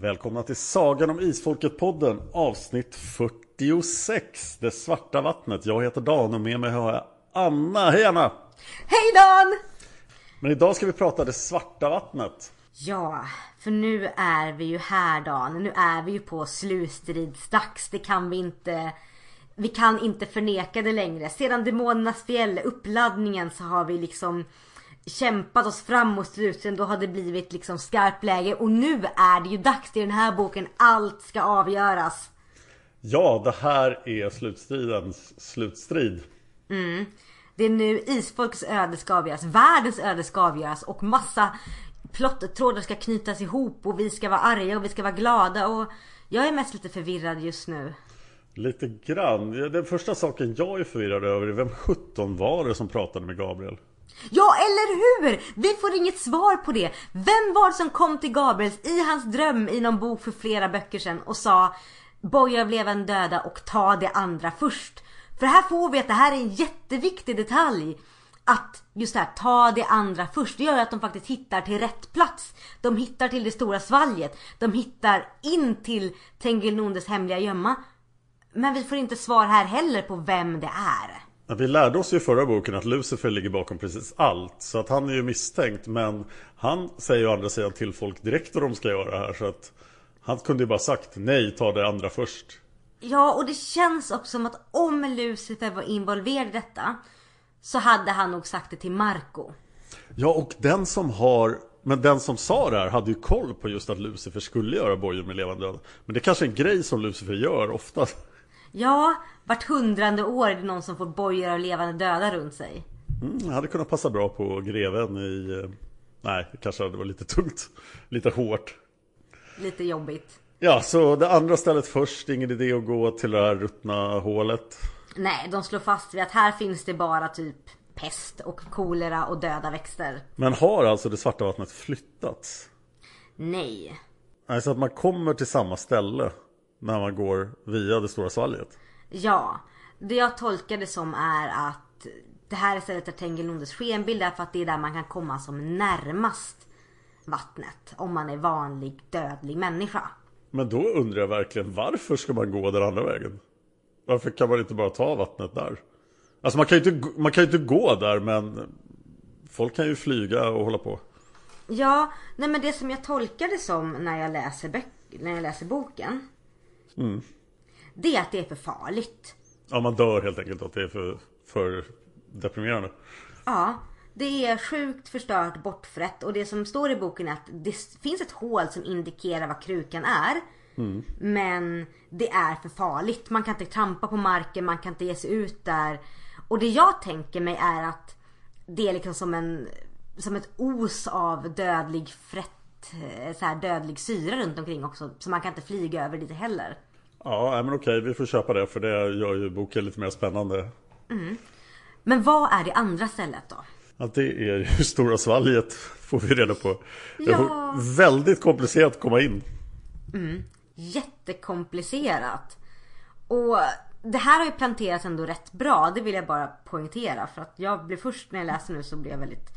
Välkomna till Sagan om Isfolket-podden avsnitt 46 Det svarta vattnet. Jag heter Dan och med mig har jag Anna. Hej Anna! Hej Dan! Men idag ska vi prata det svarta vattnet. Ja, för nu är vi ju här Dan. Nu är vi ju på slutstridsdags. Det kan vi inte... Vi kan inte förneka det längre. Sedan Demonernas fjäll, uppladdningen, så har vi liksom kämpat oss fram mot slutstriden. Då har det blivit liksom skarpt läge. Och nu är det ju dags i den här boken. Allt ska avgöras. Ja, det här är slutstridens slutstrid. Mm. Det är nu isfolkets öde ska avgöras. Världens öde ska avgöras. Och massa plottrådar ska knytas ihop. Och vi ska vara arga och vi ska vara glada. Och jag är mest lite förvirrad just nu. Lite grann. Den första saken jag är förvirrad över är vem 17 var det som pratade med Gabriel? Ja, eller hur! Vi får inget svar på det. Vem var det som kom till Gabriels i hans dröm i någon bok för flera böcker sedan och sa Boja av levande döda och ta det andra först. För här får vi att det här är en jätteviktig detalj. Att just det här, ta det andra först. Det gör att de faktiskt hittar till rätt plats. De hittar till det stora svalget. De hittar in till Tengilnondes hemliga gömma. Men vi får inte svar här heller på vem det är. Vi lärde oss ju i förra boken att Lucifer ligger bakom precis allt. Så att han är ju misstänkt. Men han säger ju andra sidan till folk direkt vad de ska göra här. Så att han kunde ju bara sagt nej, ta det andra först. Ja, och det känns också som att om Lucifer var involverad i detta så hade han nog sagt det till Marco. Ja, och den som har men den som sa det här hade ju koll på just att Lucifer skulle göra bojor med levande döda. Men det är kanske är en grej som Lucifer gör ofta. Ja, vart hundrande år är det någon som får bojor av levande döda runt sig. Mm, hade kunnat passa bra på greven i... eh, Nej, det kanske hade varit lite tungt. Lite hårt. Lite jobbigt. Ja, så det andra stället först. Ingen idé att gå till det här ruttna hålet. Nej, de slår fast vid att här finns det bara typ pest och kolera och döda växter. Men har alltså det svarta vattnet flyttats? Nej. Nej, så att man kommer till samma ställe när man går via det stora svalget. Ja, det jag tolkar det som är att det här är stället där Tengilondes skenbild är för att det är där man kan komma som närmast vattnet. Om man är vanlig dödlig människa. Men då undrar jag verkligen varför ska man gå den andra vägen? Varför kan man inte bara ta vattnet där? Alltså man kan ju inte, man kan inte gå där men folk kan ju flyga och hålla på. Ja, nej men det som jag tolkar det som när jag läser, när jag läser boken. Mm. Det är att det är för farligt. Ja man dör helt enkelt att det är för, för deprimerande. Ja, det är sjukt förstört, bortfrätt och det som står i boken är att det finns ett hål som indikerar vad krukan är. Mm. Men det är för farligt. Man kan inte trampa på marken, man kan inte ge sig ut där. Och det jag tänker mig är att det är liksom som en som ett os av dödlig frätt, eh, så här dödlig syra runt omkring också. Så man kan inte flyga över dit heller. Ja, men okej, vi får köpa det för det gör ju boken lite mer spännande. Men vad är det andra stället då? Att det är ju Stora Svalget får vi reda på. Det Ja. är väldigt komplicerat att komma in. Jättekomplicerat. Och det här har ju planterats ändå rätt bra. Det vill jag bara poängtera. För att jag blev först när jag läste nu så blev jag väldigt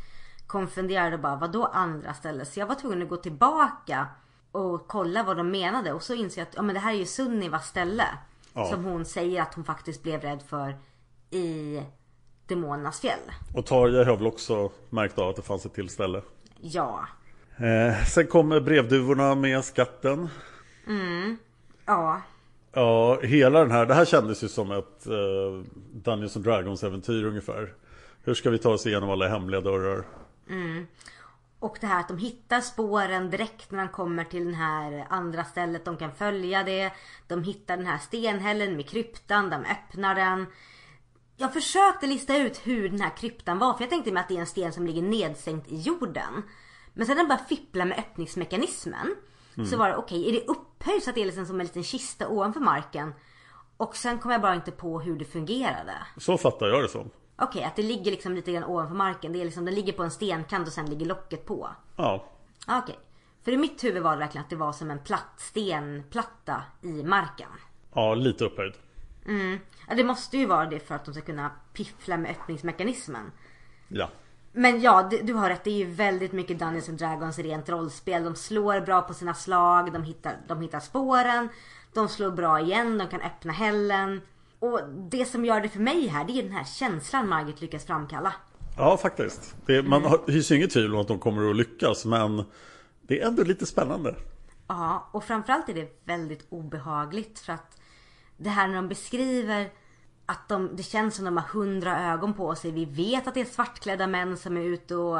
konfunderad och bara vadå andra ställen? Så jag var tvungen att gå tillbaka och kolla vad de menade. Och så inser jag att ja, men det här är ju Sunnivas ställe. Ja. Som hon säger att hon faktiskt blev rädd för i Demonernas fjäll. Och Tarja har väl också märkt av att det fanns ett till ställe. Ja. Eh, sen kommer brevduvorna med skatten. Ja. Ja, hela den här, det här kändes ju som ett eh, Dungeons and Dragons äventyr ungefär. Hur ska vi ta oss igenom alla hemliga dörrar? Och det här att de hittar spåren direkt när de kommer till den här andra stället. De kan följa det. De hittar den här stenhällen med kryptan. De öppnar den. Jag försökte lista ut hur den här kryptan var. För jag tänkte mig att det är en sten som ligger nedsänkt i jorden. Men sen när jag började fippla med öppningsmekanismen. Så var det okej, är det upphöjt så att det är liksom som en liten kista ovanför marken? Och sen kom jag bara inte på hur det fungerade. Så fattar jag det som. Okej, att det ligger liksom lite grann ovanför marken. Det är liksom, den ligger på en stenkant och sen ligger locket på. Ja, Okej. För i mitt huvud var det verkligen att det var som en platt stenplatta i marken. ja lite upphöjd. Ja, det måste ju vara det för att de ska kunna piffla med öppningsmekanismen. Ja. Men ja, du, du har rätt. Det är ju väldigt mycket Dungeons and Dragons rent rollspel. De slår bra på sina slag. De hittar, de hittar spåren. De slår bra igen. De kan öppna hällen. Och det som gör det för mig här, det är den här känslan Margit lyckas framkalla. Ja, faktiskt. Det, man har- hyser inget tvivel om att de kommer att lyckas, men det är ändå lite spännande. Ja, och framförallt är det väldigt obehagligt för att det här när de beskriver att de, det känns som de har hundra ögon på sig. Vi vet att det är svartklädda män som är ute och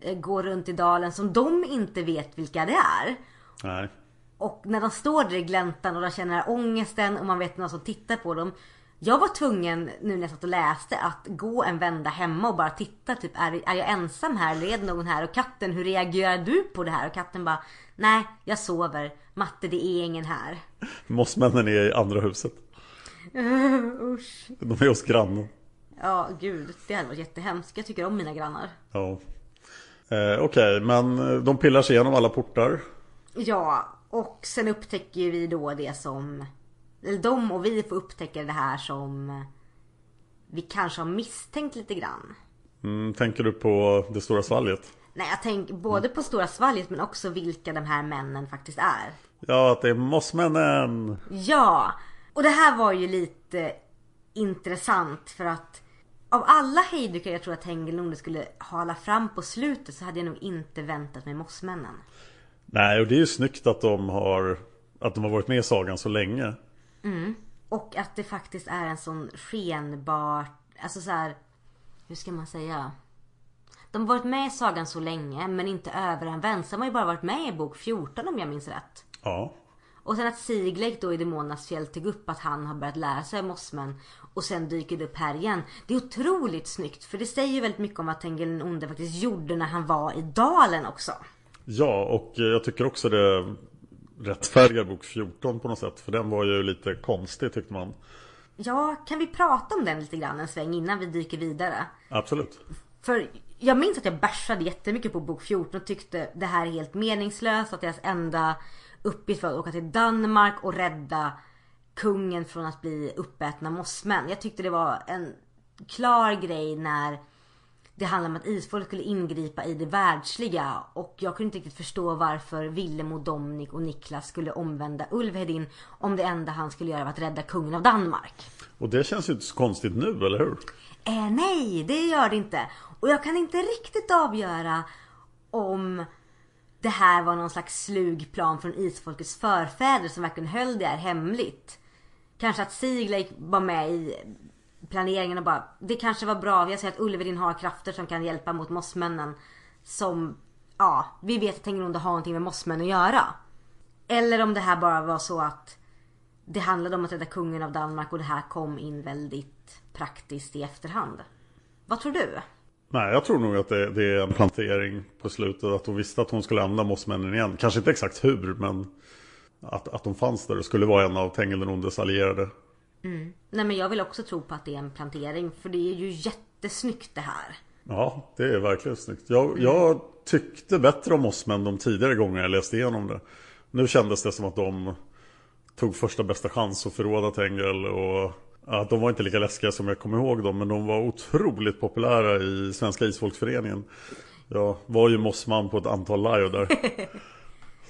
eh, går runt i dalen som de inte vet vilka det är. Nej. Och när de står där i gläntan och de känner den här ångesten och man vet någon som tittar på dem. Jag var tvungen nu när jag satt och läste att gå en vända hemma och bara titta. Typ är, är jag ensam här eller är det någon här? Och katten hur reagerar du på det här? Och katten bara Nej jag sover. Matte det är ingen här. Mossmännen är i andra huset. Usch. De är hos grannen. Ja gud det hade varit jättehemskt. Jag tycker om mina grannar. Ja. Eh, Okej, men eh, de pillar sig igenom alla portar. Ja och sen upptäcker vi då det som Eller de och vi får upptäcka det här som Vi kanske har misstänkt lite grann. Mm, tänker du på det stora svalget? Nej jag tänker både på Stora Svalget men också vilka de här männen faktiskt är. Ja, att det är mossmännen! Ja! Och det här var ju lite intressant för att av alla hejdukar jag tror att Tengil skulle hala fram på slutet så hade jag nog inte väntat mig Mossmännen. Nej, och det är ju snyggt att de har Att de har varit med i sagan så länge. Och att det faktiskt är en sån skenbar, alltså så här, hur ska man säga? De har varit med i sagan så länge men inte överanvänts. De har ju bara varit med i bok 14 om jag minns rätt. Ja. Och sen att Sigleik då i Demonernas fjäll tog upp att han har börjat lära sig mossmän och sen dyker det upp här igen. Det är otroligt snyggt för det säger ju väldigt mycket om vad Tengil den onde faktiskt gjorde när han var i dalen också. Ja, och eh, jag tycker också det rättfärdigar bok 14 på något sätt. För den var ju lite konstig tyckte man. Ja, kan vi prata om den lite grann en sväng innan vi dyker vidare? Absolut. För jag minns att jag bärsade jättemycket på bok 14 och tyckte det här är helt meningslöst. Att deras enda uppgift var att åka till Danmark och rädda kungen från att bli uppätna mossmän. Jag tyckte det var en klar grej när det handlade om att isfolk skulle ingripa i det världsliga. Och jag kunde inte riktigt förstå varför Willem och Dominic och Niklas skulle omvända Ulvhedin om det enda han skulle göra var att rädda kungen av Danmark. Och det känns ju inte så konstigt nu, eller hur? Eh, nej, det gör det inte. Och jag kan inte riktigt avgöra om det här var någon slags slug plan från isfolkets förfäder som verkligen höll det här hemligt. Kanske att Sigleik var med i planeringen och bara, det kanske var bra, jag ser att Ulverin har krafter som kan hjälpa mot mossmännen. Som, ja, vi vet att Tengilonde har någonting med mossmän att göra. Eller om det här bara var så att det handlade om att rädda kungen av Danmark och det här kom in väldigt praktiskt i efterhand. Vad tror du? Nej, jag tror nog att det, det är en plantering på slutet. Att hon visste att hon skulle använda mossmännen igen. Kanske inte exakt hur, men att, att de fanns där och skulle vara en av Tengil allierade allierade. Nej men jag vill också tro på att det är en plantering. För det är ju jättesnyggt det här. Ja, det är verkligen snyggt. Jag, jag tyckte bättre om Mossman de tidigare gånger jag läste igenom det. Nu kändes det som att de tog första bästa chans att förråda Tengel och att de var inte lika läskiga som jag kommer ihåg dem men de var otroligt populära i Svenska Isfolksföreningen. Jag var ju Mossman på ett antal live där.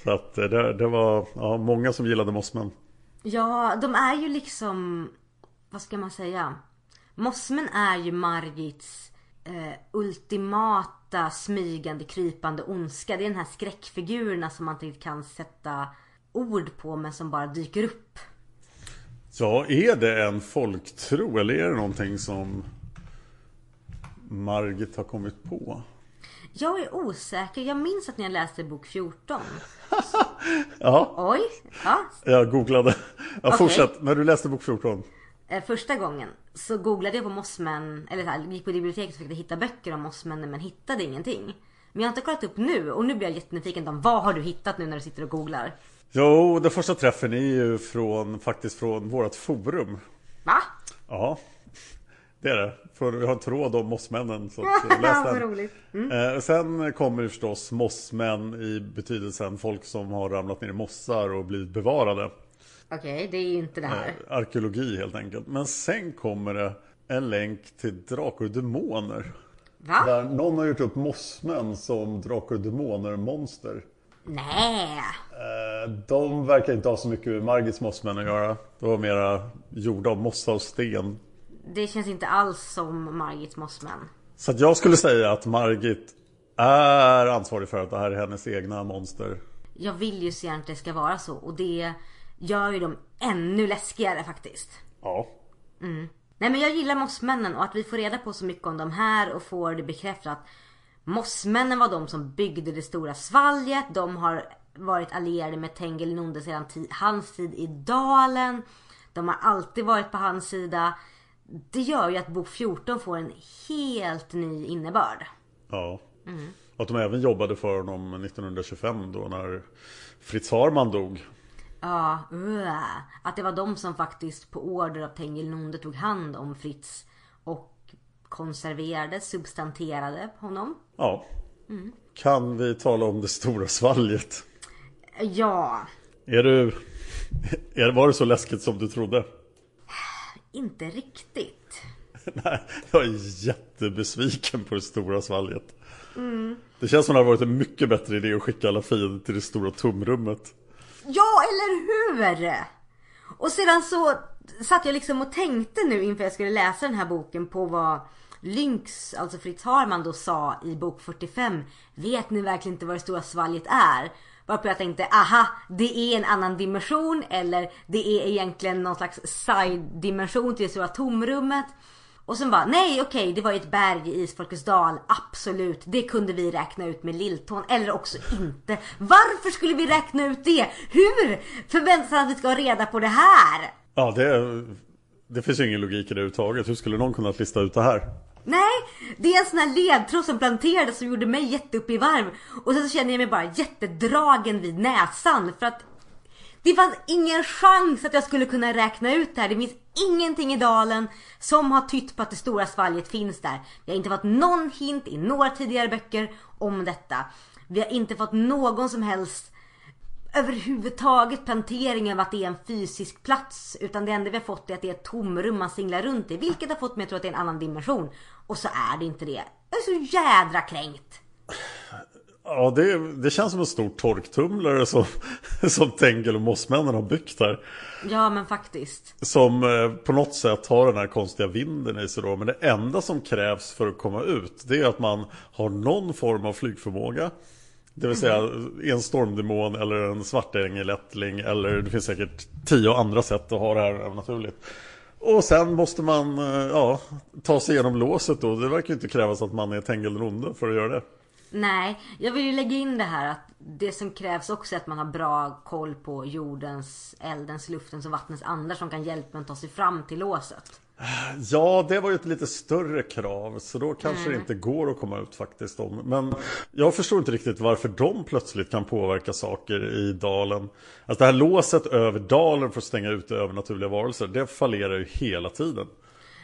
Så att det, det var ja, många som gillade Mossman. Ja, de är ju liksom... Vad ska man säga? Mossmen är ju Margits eh, ultimata smygande, krypande ondska. Det är den här skräckfigurerna som man inte riktigt kan sätta ord på men som bara dyker upp. Ja, är det en folktro eller är det någonting som Margit har kommit på? Jag är osäker. Jag minns att när jag läste bok 14. Ja, Oj! Ja, jag googlade. Ja, Okej. fortsätt. När du läste bok 14. eh, första gången så googlade jag på mossmän, eller så här, gick på biblioteket och försökte hitta böcker om mossmännen men hittade ingenting. Men jag har inte kollat upp nu och nu blir jag jättenyfiken om vad har du hittat nu när du sitter och googlar? Jo, den första träffen är ju från, faktiskt från vårt forum. Va? Ja, det är det. För vi har en tråd om mossmännen. Så eh, läs den. roligt. Eh, sen kommer ju förstås mossmän i betydelsen folk som har ramlat ner i mossar och blivit bevarade. Okej, det är inte det här. Eh, arkeologi helt enkelt. Men sen kommer det en länk till drakar och demoner. Va? Där någon har gjort upp mossmän som drakar och demoner-monster. Nej. Eh, De verkar inte ha så mycket med Margits mossmän att göra. De var mera gjorda av mossa och sten. Det känns inte alls som Margits mossmän. Så jag skulle säga att Margit är ansvarig för att det här är hennes egna monster. Jag vill ju så gärna att det ska vara så och det gör ju dem ännu läskigare faktiskt. Ja. Nej men jag gillar mossmännen och att vi får reda på så mycket om de här och får det bekräftat mossmännen var de som byggde det stora svalget. De har varit allierade med Tengil Nonde sedan hans tid i dalen. De har alltid varit på hans sida. Det gör ju att bok 14 får en helt ny innebörd. Ja. Och att de även jobbade för honom 1925 då när Fritz Harman dog. Ja, uh, att det var de som faktiskt på order av Tengil Nonde tog hand om Fritz och konserverade, substanterade honom. Ja. Kan vi tala om det stora svalget? Ja, Är du... Var det så läskigt som du trodde? Inte riktigt. Nej, jag är jättebesviken på det stora svalget. Det känns som det har varit en mycket bättre idé att skicka alla fiender till det stora tomrummet. Ja, eller hur? Och sedan så satt jag liksom och tänkte nu inför jag skulle läsa den här boken på vad Lynx, alltså Fritz Harman då sa i bok 45. Vet ni verkligen inte vad det stora svalget är? Varpå jag tänkte, aha, det är en annan dimension eller det är egentligen någon slags side-dimension till det stora tomrummet. Och sen bara, nej okej, det var ju ett berg i Isfolkets dal, absolut. Det kunde vi räkna ut med lilltån, eller också inte. Varför skulle vi räkna ut det? Hur förväntas att vi ska ha reda på det här? Ja, det, det finns ju ingen logik i det överhuvudtaget. Hur skulle någon kunna lista ut det här? Nej, det är en sån här ledtråd som planterades som gjorde mig jätteupp i varv. Och sen så känner jag mig bara jättedragen vid näsan för att det fanns ingen chans att jag skulle kunna räkna ut det här. Det finns ingenting i dalen som har tytt på att det stora svalget finns där. Vi har inte fått någon hint i några tidigare böcker om detta. Vi har inte fått någon som helst överhuvudtaget plantering av att det är en fysisk plats. Utan det enda vi har fått är att det är ett tomrum man singlar runt i. Vilket har fått mig att tro att det är en annan dimension. Och så är det inte det. Jag är så jädra kränkt. Ja, det, det känns som en stor torktumlare som, som Tengel och Mossmännen har byggt här. Ja men faktiskt. Som eh, på något sätt har den här konstiga vinden i sig då. Men det enda som krävs för att komma ut det är att man har någon form av flygförmåga. Det vill säga en stormdemon eller en svartängelättling eller det finns säkert tio andra sätt att ha det här naturligt. Och sen måste man eh, ja, ta sig igenom låset då. Det verkar ju inte krävas att man är Tengel den onde för att göra det. Nej, jag vill ju lägga in det här att det som krävs också är att man har bra koll på jordens, eldens, luftens och vattnets andar som kan hjälpa en ta sig fram till låset. Ja, det var ju ett lite större krav så då kanske det inte går att komma ut faktiskt om. Men jag förstår inte riktigt varför de plötsligt kan påverka saker i dalen. Alltså det här låset över dalen för att stänga ute övernaturliga varelser, det fallerar ju hela tiden.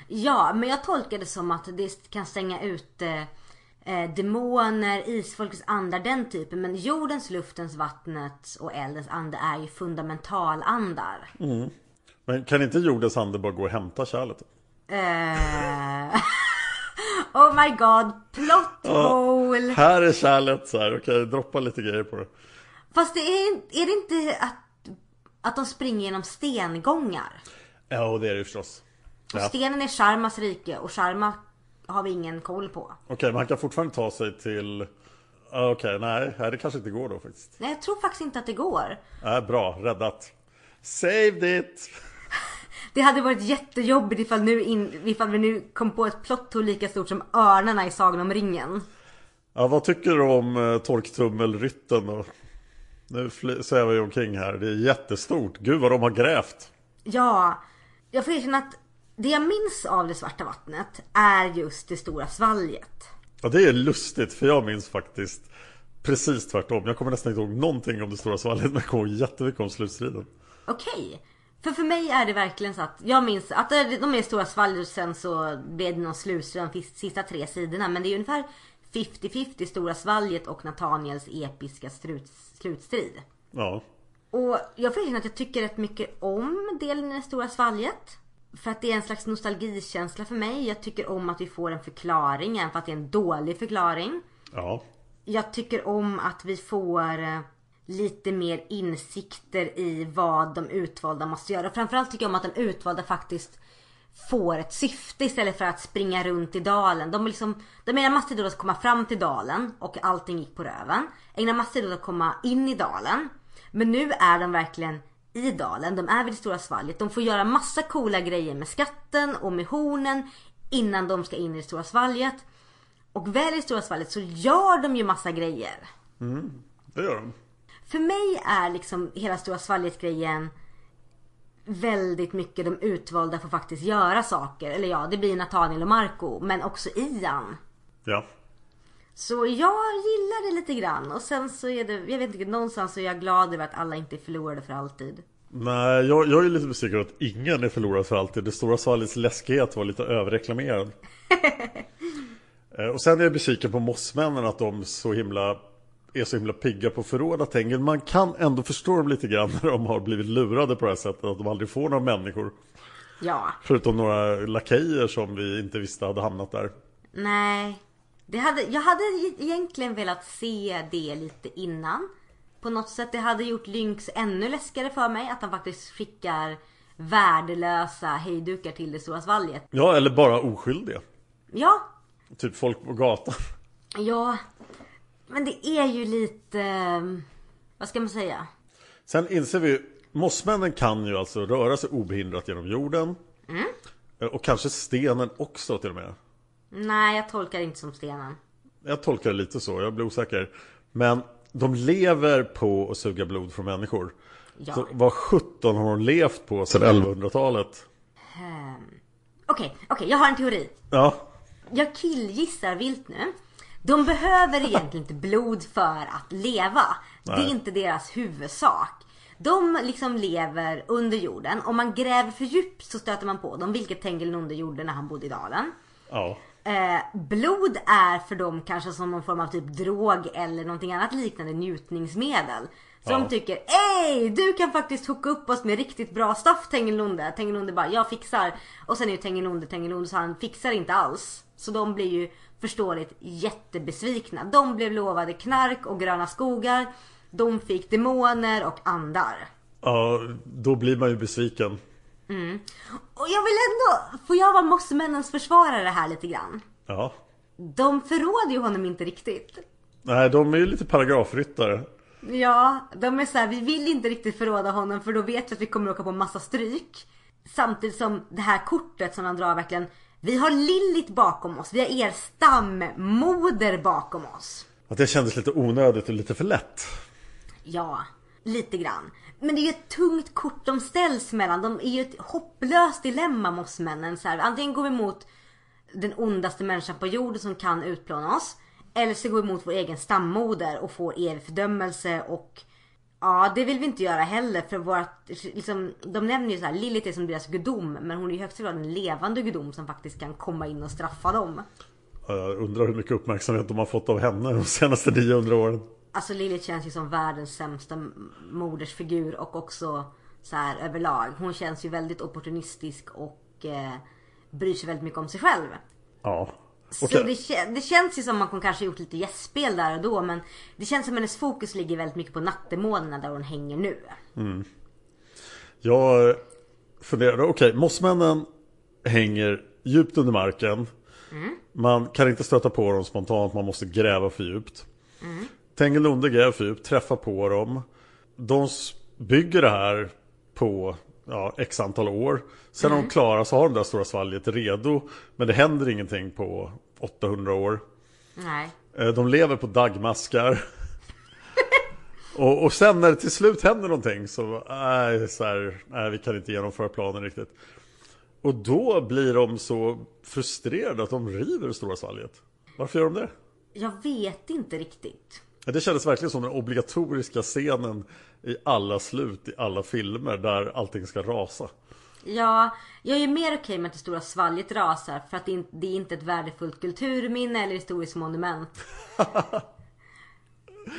Ja, men jag tolkar det som att det kan stänga ut eh, demoner, isfolkets andar, den typen. Men jordens, luftens, vattnets och eldens ande är ju fundamentalandar. Men kan inte jordens ande bara gå och hämta kärlet? Eh, oh my god, plot hole! Här är kärlet så här, okej, droppa lite grejer på det. Fast det är, är det inte att, att de springer genom stengångar? Ja, och det är det förstås. Och Ja. stenen är Sharmas rike och Sharma har vi ingen koll på. Okej, men han kan fortfarande ta sig till... Ja, Okej, nej, nej, det kanske inte går då faktiskt. Nej, jag tror faktiskt inte att det går. Nej, bra, räddat. Saved it! Det hade varit jättejobbigt ifall, nu in, ifall vi nu kom på ett plot hole lika stort som örnarna i Sagan om ringen. Ja, vad tycker du om uh, torktummelrytten då? Nu svävar vi omkring här, det är jättestort. Gud vad de har grävt. Ja, jag får erkänna att det jag minns av det svarta vattnet är just det stora svalget. Ja, det är lustigt, för jag minns faktiskt precis tvärtom. Jag kommer nästan inte ihåg någonting om det stora svalget, men jag kommer ihåg jättemycket om slutstriden. Okej. För för mig är det verkligen så att jag minns att de är stora svalget och sen så blev det någon slutstrid de sista tre sidorna. Men det är ungefär 50-50 stora svalget och Nathaniels episka strut, slutstrid. Ja, Och jag får erkänna att jag tycker rätt mycket om delen i det stora svalget. För att det är en slags nostalgikänsla för mig. Jag tycker om att vi får en förklaring, även för att det är en dålig förklaring. ja. Jag tycker om att vi får eh, lite mer insikter i vad de utvalda måste göra. Framförallt tycker jag om att de utvalda faktiskt får ett syfte istället för att springa runt i dalen. De, liksom, de ägnar massor tid åt att komma fram till dalen och allting gick på röven. Ägnar massor tid åt att komma in i dalen. Men nu är de verkligen i dalen. De är vid det stora svalget. De får göra massa coola grejer med skatten och med hornen innan de ska in i det stora svalget. Och väl i det stora svalget så gör de ju massa grejer. Mm, Det gör de. För mig är liksom hela stora svalget grejen väldigt mycket de utvalda får faktiskt göra saker. Eller ja, det blir Nathaniel och Marco, men också Ian. Ja. Så jag gillar det lite grann. Och sen så är det, jag vet inte, någonstans så är jag glad över att alla inte är förlorade för alltid. Nej, jag, jag är lite besviken att ingen är förlorad för alltid. Det stora svalgets läskighet var lite överreklamerad. Eh, och sen är jag besviken på mossmännen att de så himla, är så himla pigga på att förråda Tengil. Man kan ändå förstå dem lite grann när de har blivit lurade på det här sättet. Att de aldrig får några människor. Ja, Förutom några lakejer som vi inte visste hade hamnat där. nej. Det hade, jag hade egentligen velat se det lite innan. På något sätt. Det hade gjort Lynx ännu läskigare för mig. Att han faktiskt skickar värdelösa hejdukar till det stora svalget. Ja, eller bara oskyldiga. Ja, Typ folk på gatan. ja. Men det är ju lite... eh, Vad ska man säga? Sen inser vi Mossmännen kan ju alltså röra sig obehindrat genom jorden. Eh, Och kanske stenen också till och med. Nej, jag tolkar det inte som stenen. Jag tolkar det lite så, jag blir osäker. Men de lever på att suga blod från människor. Ja. Så vad 17 har de levt på sedan 1100-talet? Okej, okej, jag har en teori. Ja, Jag killgissar vilt nu. De behöver egentligen inte blod för att leva. Det är Nej. inte deras huvudsak. De liksom lever under jorden. Om man gräver för djupt så stöter man på dem. Vilket Tengil under jorden när han bodde i dalen. ja. Eh, blod är för dem kanske som någon form av typ drog eller någonting annat liknande njutningsmedel. Så Ja. tycker, ej du kan faktiskt hooka upp oss med riktigt bra stuff Tengelunde. Tengelunde bara, jag fixar. Och sen är ju Tengelunde Tengelunde så han fixar inte alls. Så de blir ju förståeligt jättebesvikna. De blev lovade knark och gröna skogar. De fick demoner och andar. ja, då blir man ju besviken. Och jag vill ändå, får jag vara mossemännens försvarare här lite grann? Ja. De förråder ju honom inte riktigt. Nej, de är ju lite paragrafryttare. Ja, de är så här, vi vill inte riktigt förråda honom för då vet vi att vi kommer åka på massa stryk. Samtidigt som det här kortet som han drar verkligen, vi har Lillit bakom oss, vi har er stammoder bakom oss. Att det kändes lite onödigt och lite för lätt. Ja, Lite grann. Men det är ju ett tungt kort de ställs mellan. De är ju ett hopplöst dilemma mossmännen. Så här, antingen går vi emot den ondaste människan på jorden som kan utplåna oss. Eller så går vi emot vår egen stammoder och får evig fördömelse och Ja, det vill vi inte göra heller för vårt, liksom, de nämner ju så här, Lilith är som deras gudom men hon är ju högsta grad en levande gudom som faktiskt kan komma in och straffa dem. Jag undrar hur mycket uppmärksamhet de har fått av henne de senaste 900 åren. Alltså Lilith känns ju som världens sämsta modersfigur och också så här överlag. Hon känns ju väldigt opportunistisk och eh, bryr sig väldigt mycket om sig själv. Ja. Så Okej. det, det känns ju som att hon kanske gjort lite gästspel där och då men det känns som att hennes fokus ligger väldigt mycket på nattemånerna där hon hänger nu. Jag funderade, okej, mossmännen hänger djupt under marken. Man kan inte stöta på dem spontant, man måste gräva för djupt. Mm. Tengilonde gräver för djupt, träffar på dem. De bygger det här på ja, x antal år. Sen när de klarar så har de det där stora svalget redo. Men det händer ingenting på 800 år. Nej. Eh, De lever på daggmaskar. och, och sen när det till slut händer någonting så, nej, så här, nej, vi kan inte genomföra planen riktigt. Och då blir de så frustrerade att de river stora svalget. Varför gör de det? Jag vet inte riktigt. Det kändes verkligen som den obligatoriska scenen i alla slut i alla filmer där allting ska rasa. Ja, jag är mer okej med att det stora svalget rasar för att det inte är inte ett värdefullt kulturminne eller historiskt monument.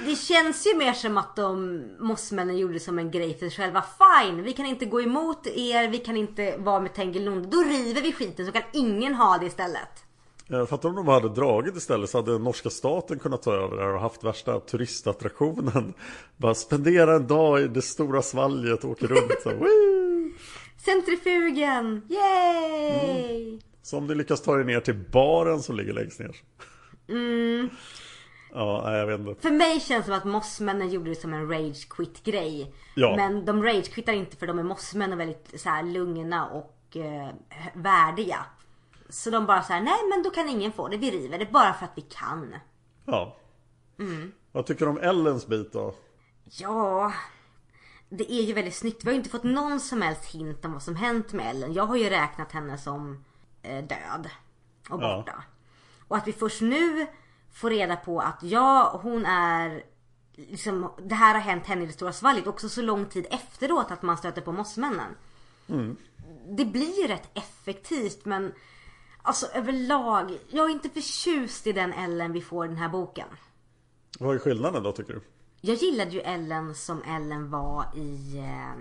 Det känns ju mer som att de mossmännen gjorde som en grej för sig själva. Fine, vi kan inte gå emot er, vi kan inte vara med Tengilonde. Då river vi skiten så kan ingen ha det istället. Jag fattar om de hade dragit istället så hade norska staten kunnat ta över det här och haft värsta turistattraktionen. Bara spendera en dag i det stora svalget och åka runt så. Centrifugen! Yay! Så om du lyckas ta dig ner till baren som ligger längst ner. Ja, nej, jag vet inte. För mig känns det som att mossmännen gjorde det som en rage quit grej. Ja. Men de rage quittar inte för de är mossmän och väldigt så här lugna och eh, värdiga. Så de bara så här, nej men då kan ingen få det, vi river det bara för att vi kan. Ja. Vad tycker du om Ellens bit då? Ja, det är ju väldigt snyggt. Vi har ju inte fått någon som helst hint om vad som hänt med Ellen. Jag har ju räknat henne som eh, död och Ja. borta. Och att vi först nu får reda på att ja, hon är liksom, det här har hänt henne i det stora svalget också så lång tid efteråt att man stöter på mossmännen. Det blir ju rätt effektivt men alltså överlag, jag är inte förtjust i den Ellen vi får i den här boken. Vad är skillnaden då tycker du? Jag gillade ju Ellen som Ellen var i... Eh,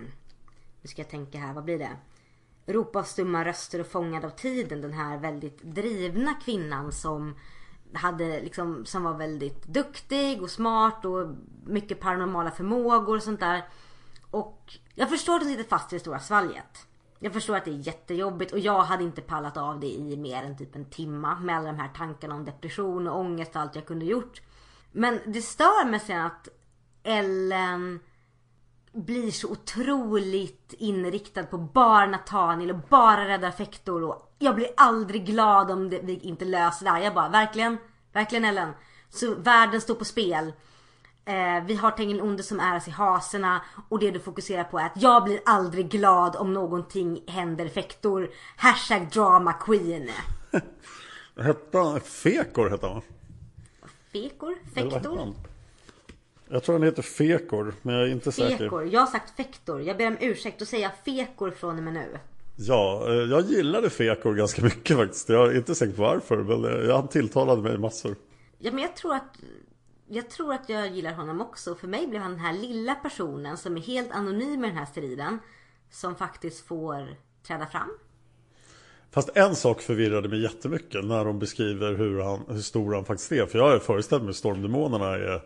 nu ska jag tänka här, vad blir det? Ropa av stumma röster och fångad av tiden. Den här väldigt drivna kvinnan som hade liksom, som var väldigt duktig och smart och mycket paranormala förmågor och sånt där. Och jag förstår att hon sitter fast i det stora svalget. Jag förstår att det är jättejobbigt och jag hade inte pallat av det i mer än typ en timma med alla de här tankarna om depression och ångest och allt jag kunde gjort. Men det stör mig sen att Ellen blir så otroligt inriktad på bara Nathaniel och bara rädda Fektor och jag blir aldrig glad om det, vi inte löser det här. Jag bara, verkligen? Verkligen Ellen? Så världen står på spel. Eh, vi har Tengil Onde som är i haserna och det du fokuserar på är att jag blir aldrig glad om någonting händer Fektor. Hashtag drama queen. Hette han, Fekor hette han? Fekor? Fektor? Jag tror han heter Fekor, men jag är inte säker. Fekor. Jag har sagt Fektor. Jag ber om ursäkt. Då säger jag Fekor från och med nu. Ja, eh, jag gillade Fekor ganska mycket faktiskt. Jag är inte säker på varför, men eh, han tilltalade mig massor. Ja men jag tror att jag tror att jag gillar honom också. För mig blev han den här lilla personen som är helt anonym i den här striden. Som faktiskt får träda fram. Fast en sak förvirrade mig jättemycket när de beskriver hur, han, hur stor han faktiskt är. För jag har föreställt mig att stormdemonerna är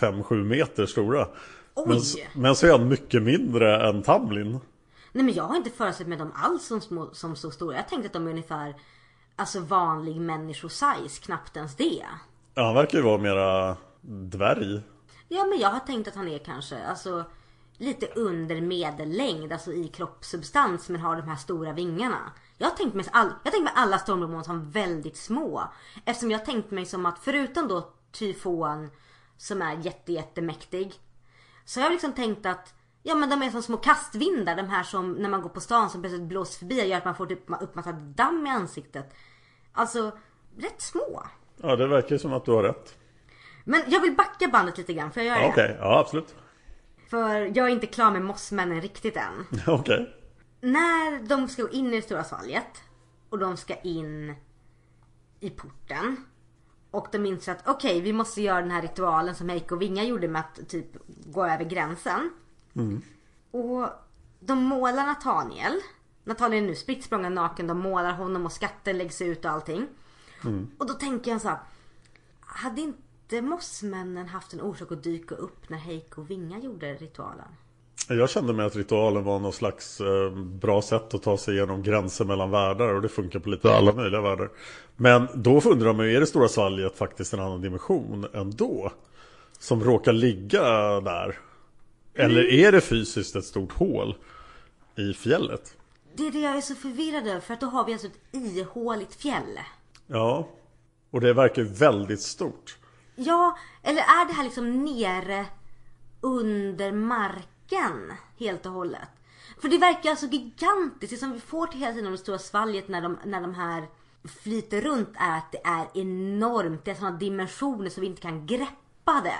5-7 meter stora. Oj! Men, men så är han mycket mindre än Tamlin. Nej men jag har inte föreställt mig dem alls som, små, som så stora. Jag tänkte att de är ungefär Alltså vanlig människosize, knappt ens det. Ja, han verkar ju vara mera dvärg. Ja men jag har tänkt att han är kanske alltså lite under medellängd, alltså i kroppssubstans men har de här stora vingarna. Jag har tänkt mig, all, jag tänkt mig alla stormdemoner som väldigt små. Eftersom jag har tänkt mig som att förutom då tyfon som är jätte jättemäktig. Så jag har liksom tänkt att Ja men de är som små kastvindar, de här som när man går på stan som plötsligt blåser förbi och gör att man får typ upp massa damm i ansiktet. Alltså, rätt små. Ja, det verkar som att du har rätt. Men jag vill backa bandet lite grann, för jag göra Ja, det? Okej, ja absolut. För jag är inte klar med mossmännen riktigt än. Okej. När de ska gå in i det stora svalget och de ska in i porten. Och de inser att okej, vi måste göra den här ritualen som Heiko och Vinga gjorde med att typ gå över gränsen. Och de målar Nathaniel. Nathaniel är nu spritt naken. De målar honom och skatten läggs ut och allting. Och då tänker jag så här. Hade inte mossmännen haft en orsak att dyka upp när Heiko och Vinga gjorde ritualen? Jag kände mig att ritualen var någon slags eh, bra sätt att ta sig igenom gränser mellan världar och det funkar på lite alla möjliga världar. Men då undrar man ju, är det stora svalget faktiskt en annan dimension ändå? Som råkar ligga där? Eller är det fysiskt ett stort hål i fjället? Det är det jag är så förvirrad över för att då har vi alltså ett ihåligt fjäll. Ja, och det verkar ju väldigt stort. Ja, eller är det här liksom nere under marken helt och hållet? För det verkar alltså gigantiskt. Det som vi får till hela tiden det stora svalget när de, när de här flyter runt är att det är enormt. Det är sådana dimensioner så vi inte kan greppa det.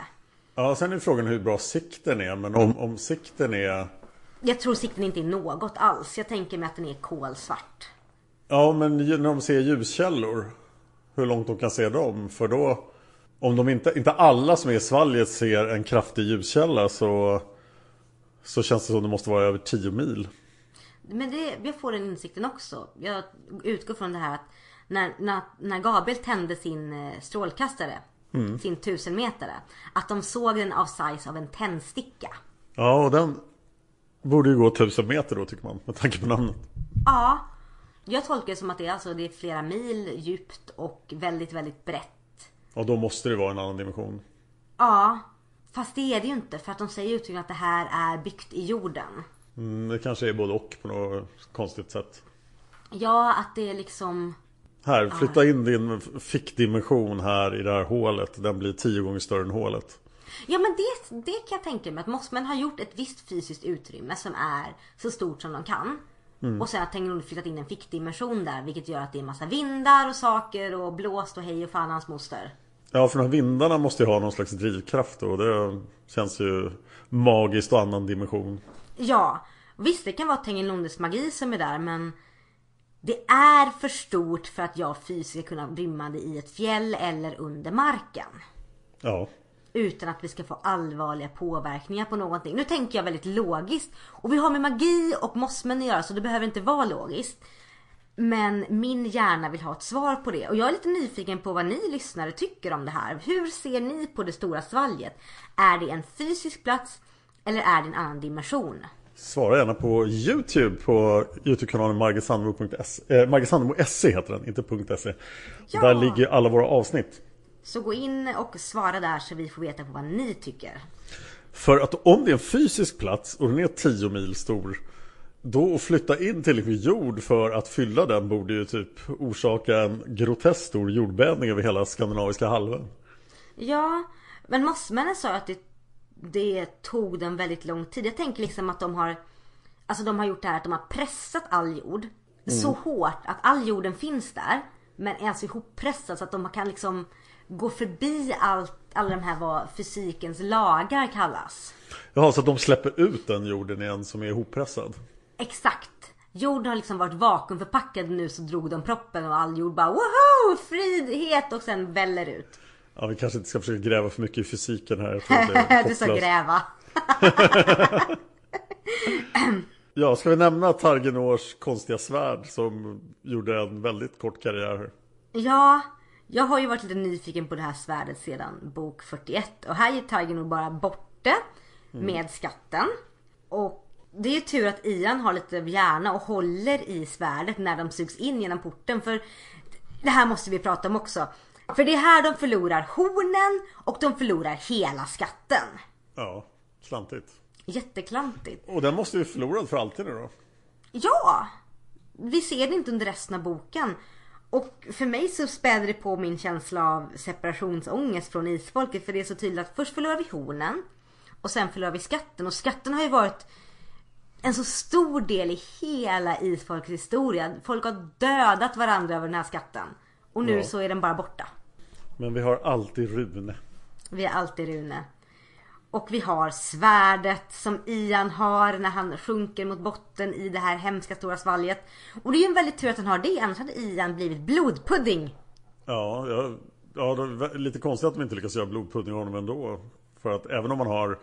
Ja, sen är frågan hur bra sikten är. Men om, om sikten är... Jag tror sikten inte är något alls. Jag tänker mig att den är kolsvart. Ja, men när de ser ljuskällor. Hur långt de kan se dem. För då... Om de inte, inte alla som är i svalget ser en kraftig ljuskälla så... Så känns det som det måste vara över 10 mil. Men det, jag får den insikten också. Jag utgår från det här att när, när, när Gabriel tände sin eh, strålkastare, sin tusenmetare, att de såg den av size av en tändsticka. Ja, och den borde ju gå 1000 meter då tycker man. Med tanke på namnet. Ja, jag tolkar det som att det är, alltså, det är flera mil djupt och väldigt, väldigt brett. Och då måste det vara en annan dimension. Ja, fast det är det ju inte för att de säger uttryckligen att det här är byggt i jorden. Mm, det kanske är både och på något konstigt sätt. Ja, att det är liksom... Här, flytta in din fickdimension här i det här hålet. Den blir tio gånger större än hålet. Ja men det, det kan jag tänka mig att Mossman har gjort ett visst fysiskt utrymme som är så stort som de kan. Och sen har Tengilonde flyttat in en fickdimension där vilket gör att det är massa vindar och saker och blåst och hej och fan hans moster. Ja, för de här vindarna måste ju ha någon slags drivkraft och det känns ju magiskt och annan dimension. Ja, visst det kan vara Tengilondes magi som är där men det är för stort för att jag fysiskt ska kunna rymma det i ett fjäll eller under marken. Ja, Utan att vi ska få allvarliga påverkningar på någonting. Nu tänker jag väldigt logiskt. Och vi har med magi och mossmän att göra så det behöver inte vara logiskt. Men min hjärna vill ha ett svar på det. Och jag är lite nyfiken på vad ni lyssnare tycker om det här. Hur ser ni på det stora svalget? Är det en fysisk plats eller är det en annan dimension? svara gärna på Youtube på Youtube-kanalen margitsandemo.se eh, Margitsandemo.se heter den, inte .se. Ja. Där ligger alla våra avsnitt. Så gå in och svara där så vi får veta på vad ni tycker. För att om det är en fysisk plats och den är 10 mil stor Då att flytta in tillräckligt med jord för att fylla den borde ju typ orsaka en grotesk stor jordbävning över hela skandinaviska halvön. Ja, men mossmännen sa att det, det tog dem väldigt lång tid. Jag tänker liksom att de har Alltså de har gjort det här att de har pressat all jord så hårt att all jorden finns där. Men är alltså ihoppressad så att de kan liksom gå förbi allt, alla de här vad fysikens lagar kallas. Jaha, så att de släpper ut den jorden igen som är ihoppressad? Exakt. Jorden har liksom varit vakuumförpackad nu så drog de proppen och all jord bara woho! Frihet och sen väller ut. Ja, vi kanske inte ska försöka gräva för mycket i fysiken här. Jag tror att det är du sa gräva. Ja, ska vi nämna Targenors konstiga svärd som gjorde en väldigt kort karriär här? Ja, jag har ju varit lite nyfiken på det här svärdet sedan bok 41 och här är Tiger nog bara borta med skatten. Och det är ju tur att Ian har lite hjärna och håller i svärdet när de sugs in genom porten för det här måste vi prata om också. För det är här de förlorar hornen och de förlorar hela skatten. Ja, klantigt. Jätteklantigt. Och den måste vi förlorad för alltid nu då? Ja! Vi ser det inte under resten av boken. Och för mig så späder det på min känsla av separationsångest från isfolket. För det är så tydligt att först förlorar vi hornen. Och sen förlorar vi skatten och skatten har ju varit en så stor del i hela isfolks historia. Folk har dödat varandra över den här skatten. Och nu Ja. så är den bara borta. Men vi har alltid Rune. Vi är alltid Rune. Och vi har svärdet som Ian har när han sjunker mot botten i det här hemska stora svalget. Och det är ju en väldigt tur att han har det, annars hade Ian blivit blodpudding. Ja, ja, ja lite konstigt att de inte lyckas göra blodpudding av honom ändå. För att även om man har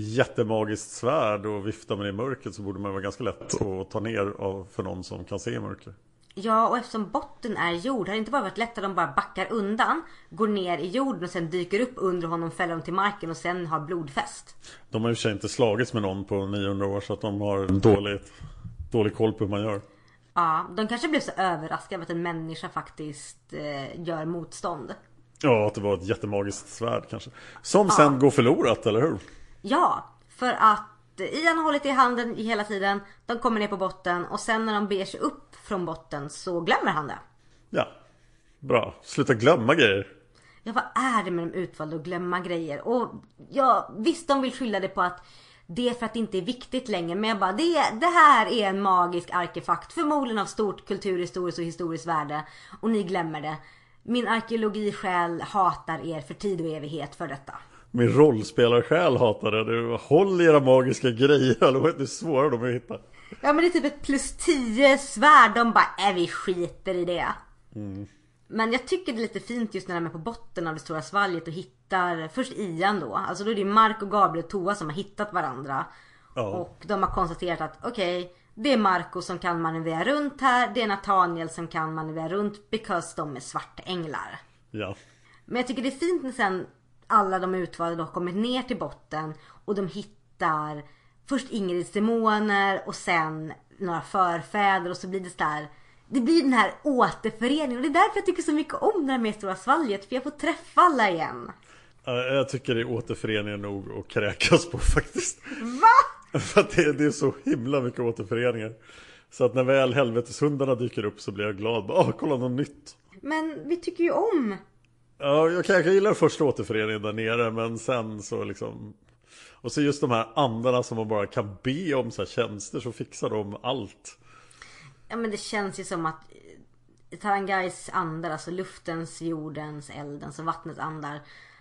jättemagiskt svärd och viftar med det i mörkret så borde man vara ganska lätt att ta ner av för någon som kan se i mörker. Ja, och eftersom botten är jord hade det inte bara varit lätt att de bara backar undan, går ner i jorden och sen dyker upp under honom, fäller dem till marken och sen har blodfest. De har ju i och för sig inte slagits med någon på 900 år så att de har dålig, dålig koll på hur man gör. Ja, de kanske blev så överraskade av att en människa faktiskt eh, gör motstånd. Ja, att det var ett jättemagiskt svärd kanske. Som sen går förlorat, eller hur? Ja, för att Ian har hållit i handen hela tiden. De kommer ner på botten och sen när de beger sig upp från botten så glömmer han det. Ja, bra. Sluta glömma grejer. Ja, vad är det med de utvalda att glömma grejer? Och ja, visst de vill skylla det på att det är för att det inte är viktigt längre. Men jag bara, det, det här är en magisk artefakt. Förmodligen av stort kulturhistoriskt och historiskt värde. Och ni glömmer det. Min arkeologisjäl hatar er för tid och evighet för detta. Min rollspelarsjäl hatar det. Du, håll era magiska grejer. Eller vad är svåra de att hitta? Ja men det är typ ett plus 10 svärd. De bara, äh vi skiter i det. Men jag tycker det är lite fint just när de är på botten av det stora svalget och hittar först Ian då. Alltså då är det Mark och Gabriel och Toa som har hittat varandra. Ja. Och de har konstaterat att okej, det är Marco som kan manövrera runt här. Det är Nathaniel som kan manövrera runt because de är svartänglar. Ja. Men jag tycker det är fint när sen alla de utvalda har kommit ner till botten och de hittar först Ingrids demoner och sen några förfäder och så blir det där det blir den här återföreningen och det är därför jag tycker så mycket om det här med Stora Svalget för jag får träffa alla igen. Ja, Jag tycker det är återföreningen nog att kräkas på faktiskt. Va? För att det, det är så himla mycket återföreningar. Så att när väl helveteshundarna dyker upp så blir jag glad. Åh, kolla något nytt. Men vi tycker ju om. Ja, jag kanske gillar första återföreningen där nere men sen så liksom Och så just de här andarna som man bara kan be om så här tjänster så fixar de allt Ja men det känns ju som att eh, Tarangais andar, alltså luftens, jordens, eldens och vattnets andar.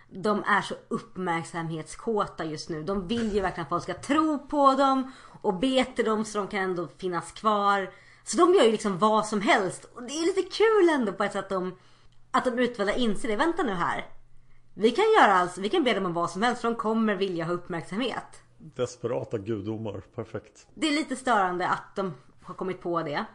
De är så uppmärksamhetskåta just nu. De vill ju verkligen att folk ska tro på dem och be till dem så de kan ändå finnas kvar. Så de gör ju liksom vad som helst. Och det är lite kul ändå på ett sätt att de, att de utvalda inser det. Vänta nu här. Vi kan göra alltså, vi kan be dem om vad som helst för de kommer vilja ha uppmärksamhet. Desperata gudomar, perfekt Det är lite störande att de har kommit på det.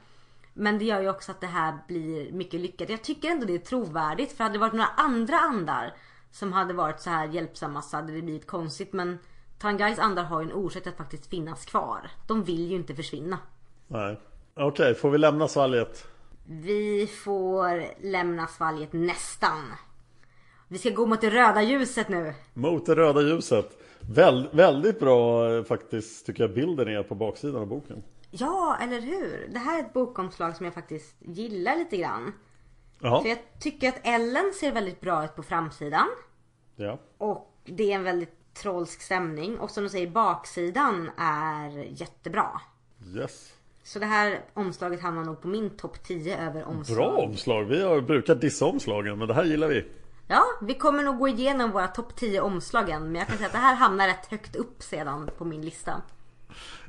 Men det gör ju också att det här blir mycket lyckat. Jag tycker ändå det är trovärdigt. För hade det varit några andra andar som hade varit så här hjälpsamma så hade det blivit konstigt. Men Tangais andar har ju en orsak att faktiskt finnas kvar. De vill ju inte försvinna. Nej Okej, får vi lämna svalget? Vi får lämna svalget nästan. Vi ska gå mot det röda ljuset nu. Mot det röda ljuset Väl, Väldigt bra eh, faktiskt tycker jag bilden är på baksidan av boken Ja, eller hur? Det här är ett bokomslag som jag faktiskt gillar lite grann. Jaha, För jag tycker att Ellen ser väldigt bra ut på framsidan. ja Och det är en väldigt trollsk stämning. Och som du säger, baksidan är jättebra. Yes Så det här omslaget hamnar nog på min topp 10 över omslag. Bra omslag, vi har brukat dissa omslagen men det här gillar vi Ja, vi kommer nog gå igenom våra topp 10 omslagen. Men jag kan säga att det här hamnar rätt högt upp sedan på min lista.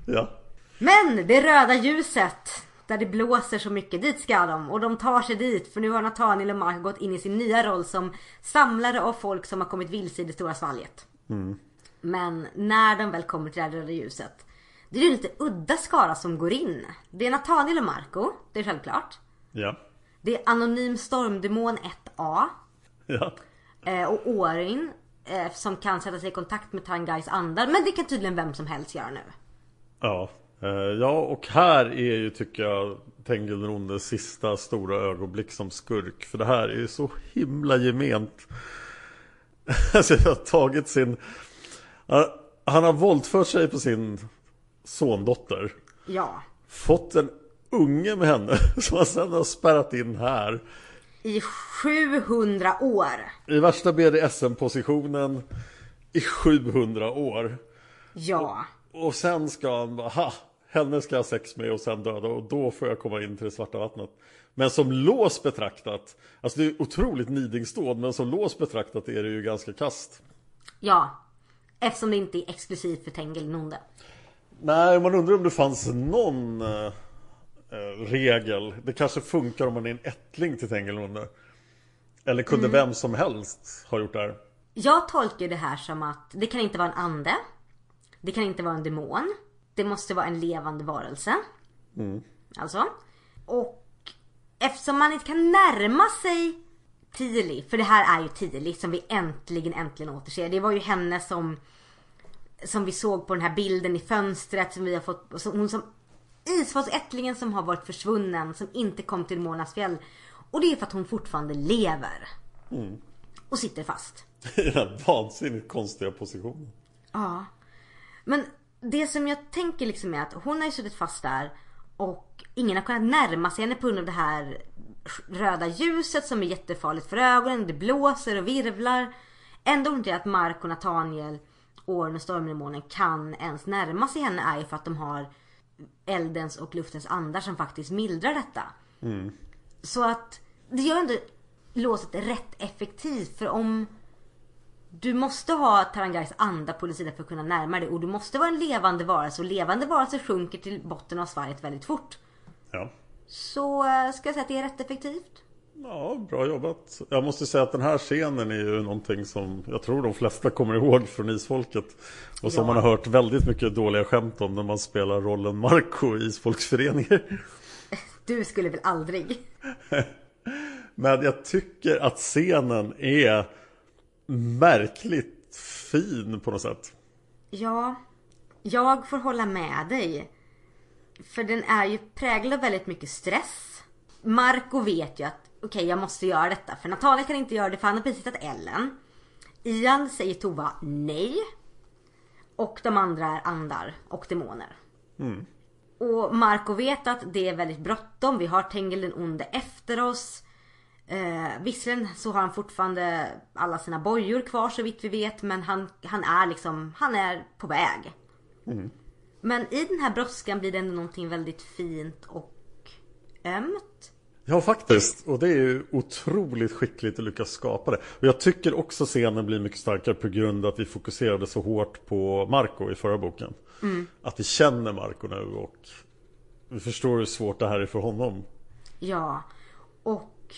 Ja Men det röda ljuset. Där det blåser så mycket, dit ska de. Och de tar sig dit för nu har Nathaniel och Mark gått in i sin nya roll som samlare av folk som har kommit vilse i det stora svalget. Men när de väl kommer till det här röda ljuset. Det är ju lite udda skara som går in. Det är Nathaniel och Marco, det är självklart. Ja Det är Anonym Stormdemon 1A. Ja Eh, och Orin. Eh, som kan sätta sig i kontakt med Tangais andar. Men det kan tydligen vem som helst göra nu. Ja, eh, ja och här är ju tycker jag Tengil den ondes sista stora ögonblick som skurk. För det här är ju så himla gement. Alltså jag har tagit sin... Han- Han har våldfört sig på sin sondotter. Ja. Fått en unge med henne som han sedan har spärrat in här. I 700 år. I värsta BDSM-positionen i 700 år. Ja. Och sen ska han bara, ha, henne ska jag ha sex med och sen döda och då får jag komma in till det svarta vattnet. Men som lås betraktat, alltså det är otroligt nidingsdåd men som lås betraktat är det ju ganska kast. Ja. Eftersom det inte är exklusivt för Tengil den onde. Nej, man undrar om det fanns någon eh, eh, regel. Det kanske funkar om man är en ättling till Tengilonde. Eller kunde vem som helst ha gjort det här? Jag tolkar det här som att det kan inte vara en ande. Det kan inte vara en demon. Det måste vara en levande varelse. Alltså. Och eftersom man inte kan närma sig Tili, för det här är ju Tili som vi äntligen, äntligen återser. Det var ju henne som som vi såg på den här bilden i fönstret som vi har fått, som, hon som Isfolksättlingen som har varit försvunnen, som inte kom till Månadsfjäll. Och det är för att hon fortfarande lever. Och sitter fast. I den här vansinnigt konstiga positionen. Ja. Men det som jag tänker liksom är att hon har ju suttit fast där och ingen har kunnat närma sig henne på grund av det här röda ljuset som är jättefarligt för ögonen. Det blåser och virvlar. Ändå inte att Mark och Nathaniel, Orn och Stormdemonen kan ens närma sig henne är ju för att de har eldens och luftens andar som faktiskt mildrar detta. Så att det gör ändå låset rätt effektivt för om du måste ha Tarangais anda på din sida för att kunna närma dig och du måste vara en levande varelse och levande varelser sjunker till botten av svalget väldigt fort. Ja. Så eh, ska jag säga att det är rätt effektivt. Ja, bra jobbat. Jag måste säga att den här scenen är ju någonting som jag tror de flesta kommer ihåg från Isfolket. Och som Ja. man har hört väldigt mycket dåliga skämt om när man spelar rollen Marco i Isfolksföreningen. Du skulle väl aldrig? Men jag tycker att scenen är märkligt fin på något sätt. Ja, jag får hålla med dig. För den är ju präglad av väldigt mycket stress. Marco vet ju att okej, jag måste göra detta. För Natalia kan inte göra det för han har precis hittat Ellen. Ian säger Tova nej. Och de andra är andar och demoner. Och Marco vet att det är väldigt bråttom. Vi har Tengil den onde efter oss. Eh, visserligen så har han fortfarande alla sina bojor kvar så vitt vi vet. Men han, han är liksom, han är på väg. Men i den här brådskan blir det ändå någonting väldigt fint och ömt. Ja, faktiskt. Och det är ju otroligt skickligt att lyckas skapa det. Och jag tycker också scenen blir mycket starkare på grund av att vi fokuserade så hårt på Marco i förra boken. Att vi känner Marco nu och vi förstår hur svårt det här är för honom. Ja. Och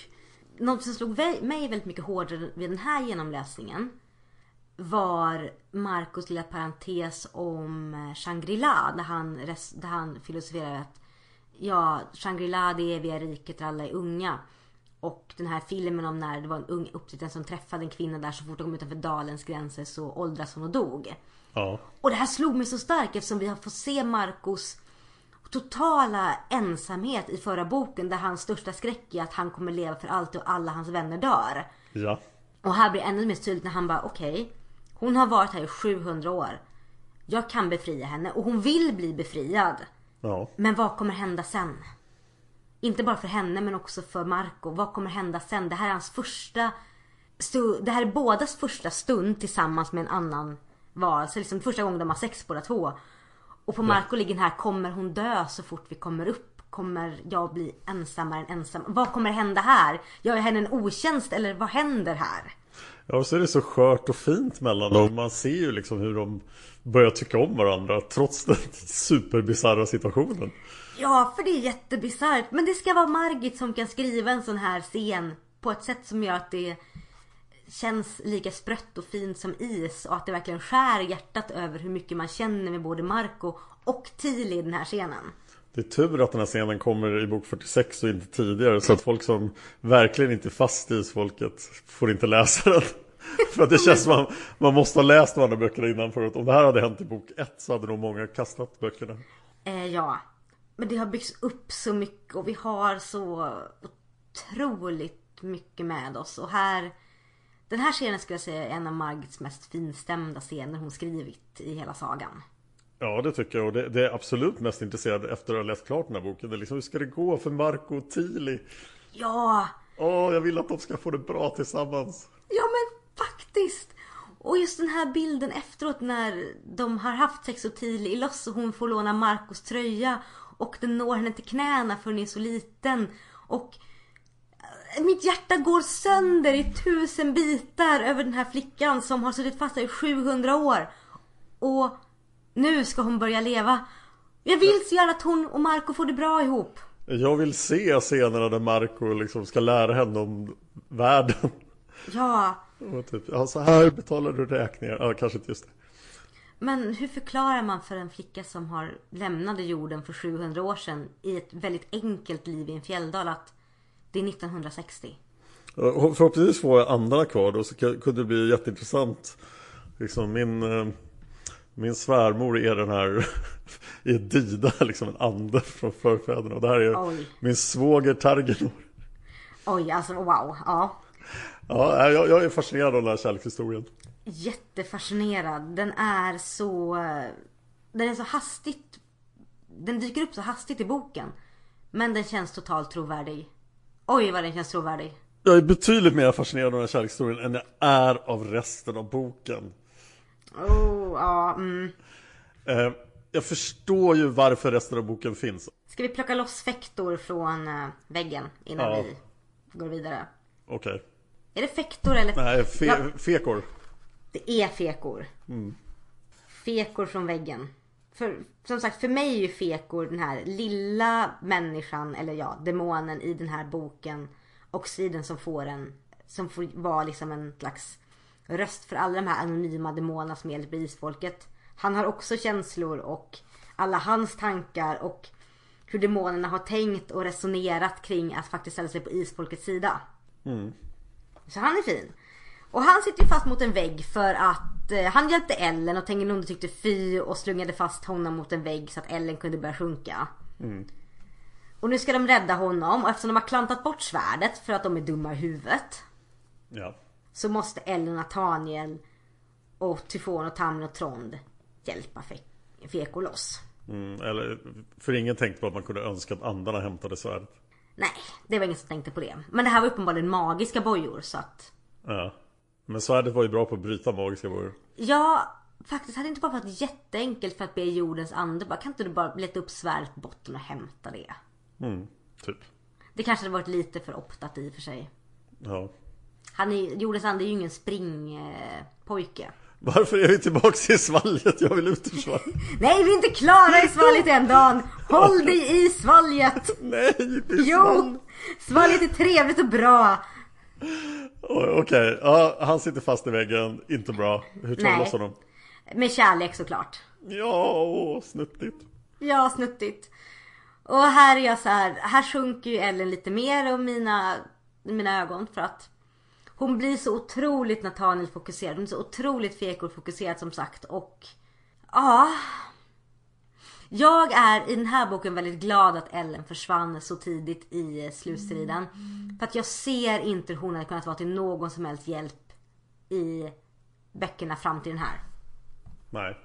något som slog mig väldigt mycket hårdare vid den här genomläsningen var Marcos lilla parentes om eh, Shangri-La där han, där han filosoferar att ja, Shangri-La det eviga riket där alla är unga. Och den här filmen om när det var en ung upptittare som träffade en kvinna där så fort de kom utanför dalens gränser så åldras hon och dog. Ja, Och det här slog mig så starkt eftersom vi har fått se Marcos totala ensamhet i förra boken där hans största skräck är att han kommer leva för alltid och alla hans vänner dör. ja, Och här blir det ännu mer tydligt när han bara okej, hon har varit här i 700 år. Jag kan befria henne och hon vill bli befriad. Ja. Men vad kommer hända sen? Inte bara för henne men också för Marco. Vad kommer hända sen? Det här är hans första Det här är bådas första stund tillsammans med en annan varelse. Liksom första gången de har sex båda två. Och på Marco ligger den här, kommer hon dö så fort vi kommer upp? Kommer jag bli ensammare än ensam? Vad kommer hända här? Gör jag henne en otjänst eller vad händer här? Ja, och så är det så skört och fint mellan dem. Man ser ju liksom hur de börjar tycka om varandra trots den superbisarra situationen. Ja, för det är jättebisarrt. Men det ska vara Margit som kan skriva en sån här scen på ett sätt som gör att det känns lika sprött och fint som is och att det verkligen skär hjärtat över hur mycket man känner med både Marco och Tili i den här scenen. Det är tur att den här scenen kommer i bok 46 och inte tidigare så att folk som verkligen inte är fast i isfolket får inte läsa den. För att det känns som man, man måste ha läst de andra böckerna innan för att om det här hade hänt i bok 1 så hade nog många kastat böckerna. Eh, ja, men det har byggts upp så mycket och vi har så otroligt mycket med oss och här den här scenen skulle jag säga är en av Margits mest finstämda scener hon skrivit i hela sagan. Ja det tycker jag och det, det är absolut mest intresserad efter att ha läst klart den här boken. Det är liksom, hur ska det gå för Marco och Tili? Ja, Åh, jag vill att de ska få det bra tillsammans. Ja men faktiskt. Och just den här bilden efteråt när de har haft sex och Tilly i loss och hon får låna Marcos tröja och den når henne till knäna för hon är så liten. Och eh, mitt hjärta går sönder i tusen bitar över den här flickan som har suttit fast här i 700 år. Och nu ska hon börja leva. Jag vill så gärna att hon och Marco får det bra ihop. Jag vill se scenerna där Marco liksom ska lära henne om världen. Ja, Och typ, ja så här betalar du räkningar. Ja, kanske inte just det. men hur förklarar man för en flicka som har lämnade jorden för 700 år sedan i ett väldigt enkelt liv i en fjälldal att det är 1960? Och Förhoppningsvis får jag andarna kvar då så kunde det bli jätteintressant. Liksom min, eh, min svärmor är den här är Dida, liksom en ande från förfäderna. Och det här är Oj. min svåger Targenor. Oj, alltså wow. Ja. Ja, jag, jag är fascinerad av den här kärlekshistorien. Jättefascinerad. Den är så... Den är så hastigt... Den dyker upp så hastigt i boken. Men den känns totalt trovärdig. Oj vad den känns trovärdig. Jag är betydligt mer fascinerad av den här kärlekshistorien än jag är av resten av boken. Oh, ja, mm. Eh, jag förstår ju varför resten av boken finns. Ska vi plocka loss fektor från eh, väggen innan Ja. vi går vidare? Okej. Är det fektor eller? Nej, fe, Ja, fekor. det är fekor. Fekor från väggen. För som sagt, för mig är ju fekor den här lilla människan, eller ja, demonen i den här boken. Och siden som får en, som får vara liksom en slags röst för alla de här anonyma demonerna som hjälper isfolket. Han har också känslor och alla hans tankar och hur demonerna har tänkt och resonerat kring att faktiskt ställa sig på isfolkets sida. Så han är fin. Och han sitter ju fast mot en vägg för att eh, han hjälpte Ellen och Tengilonde tyckte fy och slungade fast honom mot en vägg så att Ellen kunde börja sjunka. Och nu ska de rädda honom och eftersom de har klantat bort svärdet för att de är dumma i huvudet. Ja. Så måste Ellen Nathaniel och Tyfon och Tamlin och Trond hjälpa Fe- Feko loss. Mm, eller, för ingen tänkte på att man kunde önska att andarna hämtade svärdet. Nej, det var ingen som tänkte på det. Men det här var uppenbarligen magiska bojor så att Ja. Men svärdet var ju bra på att bryta magiska bojor. Ja, faktiskt hade det inte bara varit jätteenkelt för att be jordens ande bara, kan inte du bara leta upp svärdet på botten och hämta det? Mm, typ. Det kanske hade varit lite för optat i och för sig. Ja. Han är, jordens ande är ju ingen springpojke. Varför är vi tillbaks i svalget? Jag vill ut ur svalget. Nej, vi är inte klara i svalget än Dan! Håll dig i svalget! Nej, det är. Jo! Svalget är trevligt och bra. Okej, ja, han sitter fast i väggen. Inte bra. Hur tar vi loss honom? Med kärlek såklart. Ja, åh, snuttigt. Ja, snuttigt. Och här är jag så här, här sjunker ju Ellen lite mer och mina, mina ögon för att hon blir så otroligt Nathaniel fokuserad. Hon är så otroligt fekor fokuserad som sagt och ja. Jag är i den här boken väldigt glad att Ellen försvann så tidigt i eh, slutstriden. För att jag ser inte hur hon hade kunnat vara till någon som helst hjälp i böckerna fram till den här. Nej.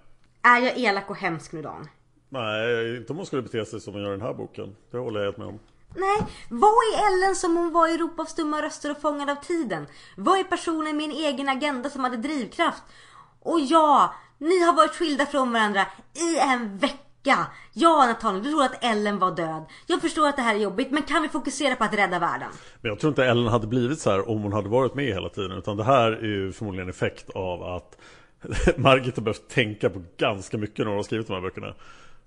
Är jag elak och hemsk nu Dan? Nej, inte om hon skulle bete sig som hon gör i den här boken. Det håller jag helt med om. Nej, vad är Ellen som hon var i Europa av stumma röster och fångad av tiden? Vad är personen med en egen agenda som hade drivkraft? Och ja, ni har varit skilda från varandra i en vecka. Ja Nathaniel, du tror att Ellen var död. Jag förstår att det här är jobbigt, men kan vi fokusera på att rädda världen? Men jag tror inte Ellen hade blivit så här om hon hade varit med hela tiden. Utan det här är ju förmodligen effekt av att Margit har behövt tänka på ganska mycket när hon har skrivit de här böckerna.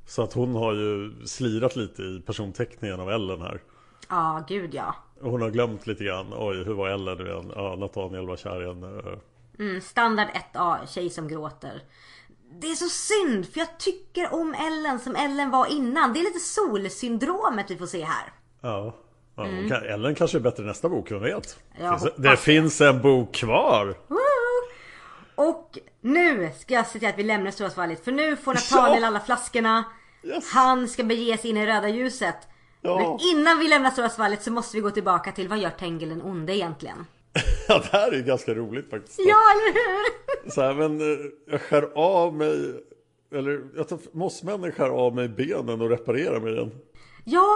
Så att hon har ju slirat lite i personteckningen av Ellen här. Ja, gud ja. Hon har glömt lite grann. Oj, hur var Ellen nu igen? Ja, Nathaniel var kär igen. Eh, Mm, standard 1A, tjej som gråter. Det är så synd, för jag tycker om Ellen som Ellen var innan. Det är lite solsyndromet vi får se här. Ja. ja hon kan, Ellen kanske är bättre i nästa bok, vem vet? Finns det, finns en bok kvar! Och nu ska jag se till att vi lämnar Stora svalget för nu får Nathaniel alla flaskorna. Yes. Han ska bege sig in i röda ljuset. Ja. Men innan vi lämnar Stora svalget så måste vi gå tillbaka till vad gör Tengil den onde egentligen? Ja, det här är ju ganska roligt faktiskt. Ja, eller hur? Så här, men eh, jag skär av mig Eller jag tar mossmännen skär av mig benen och reparerar mig igen Ja,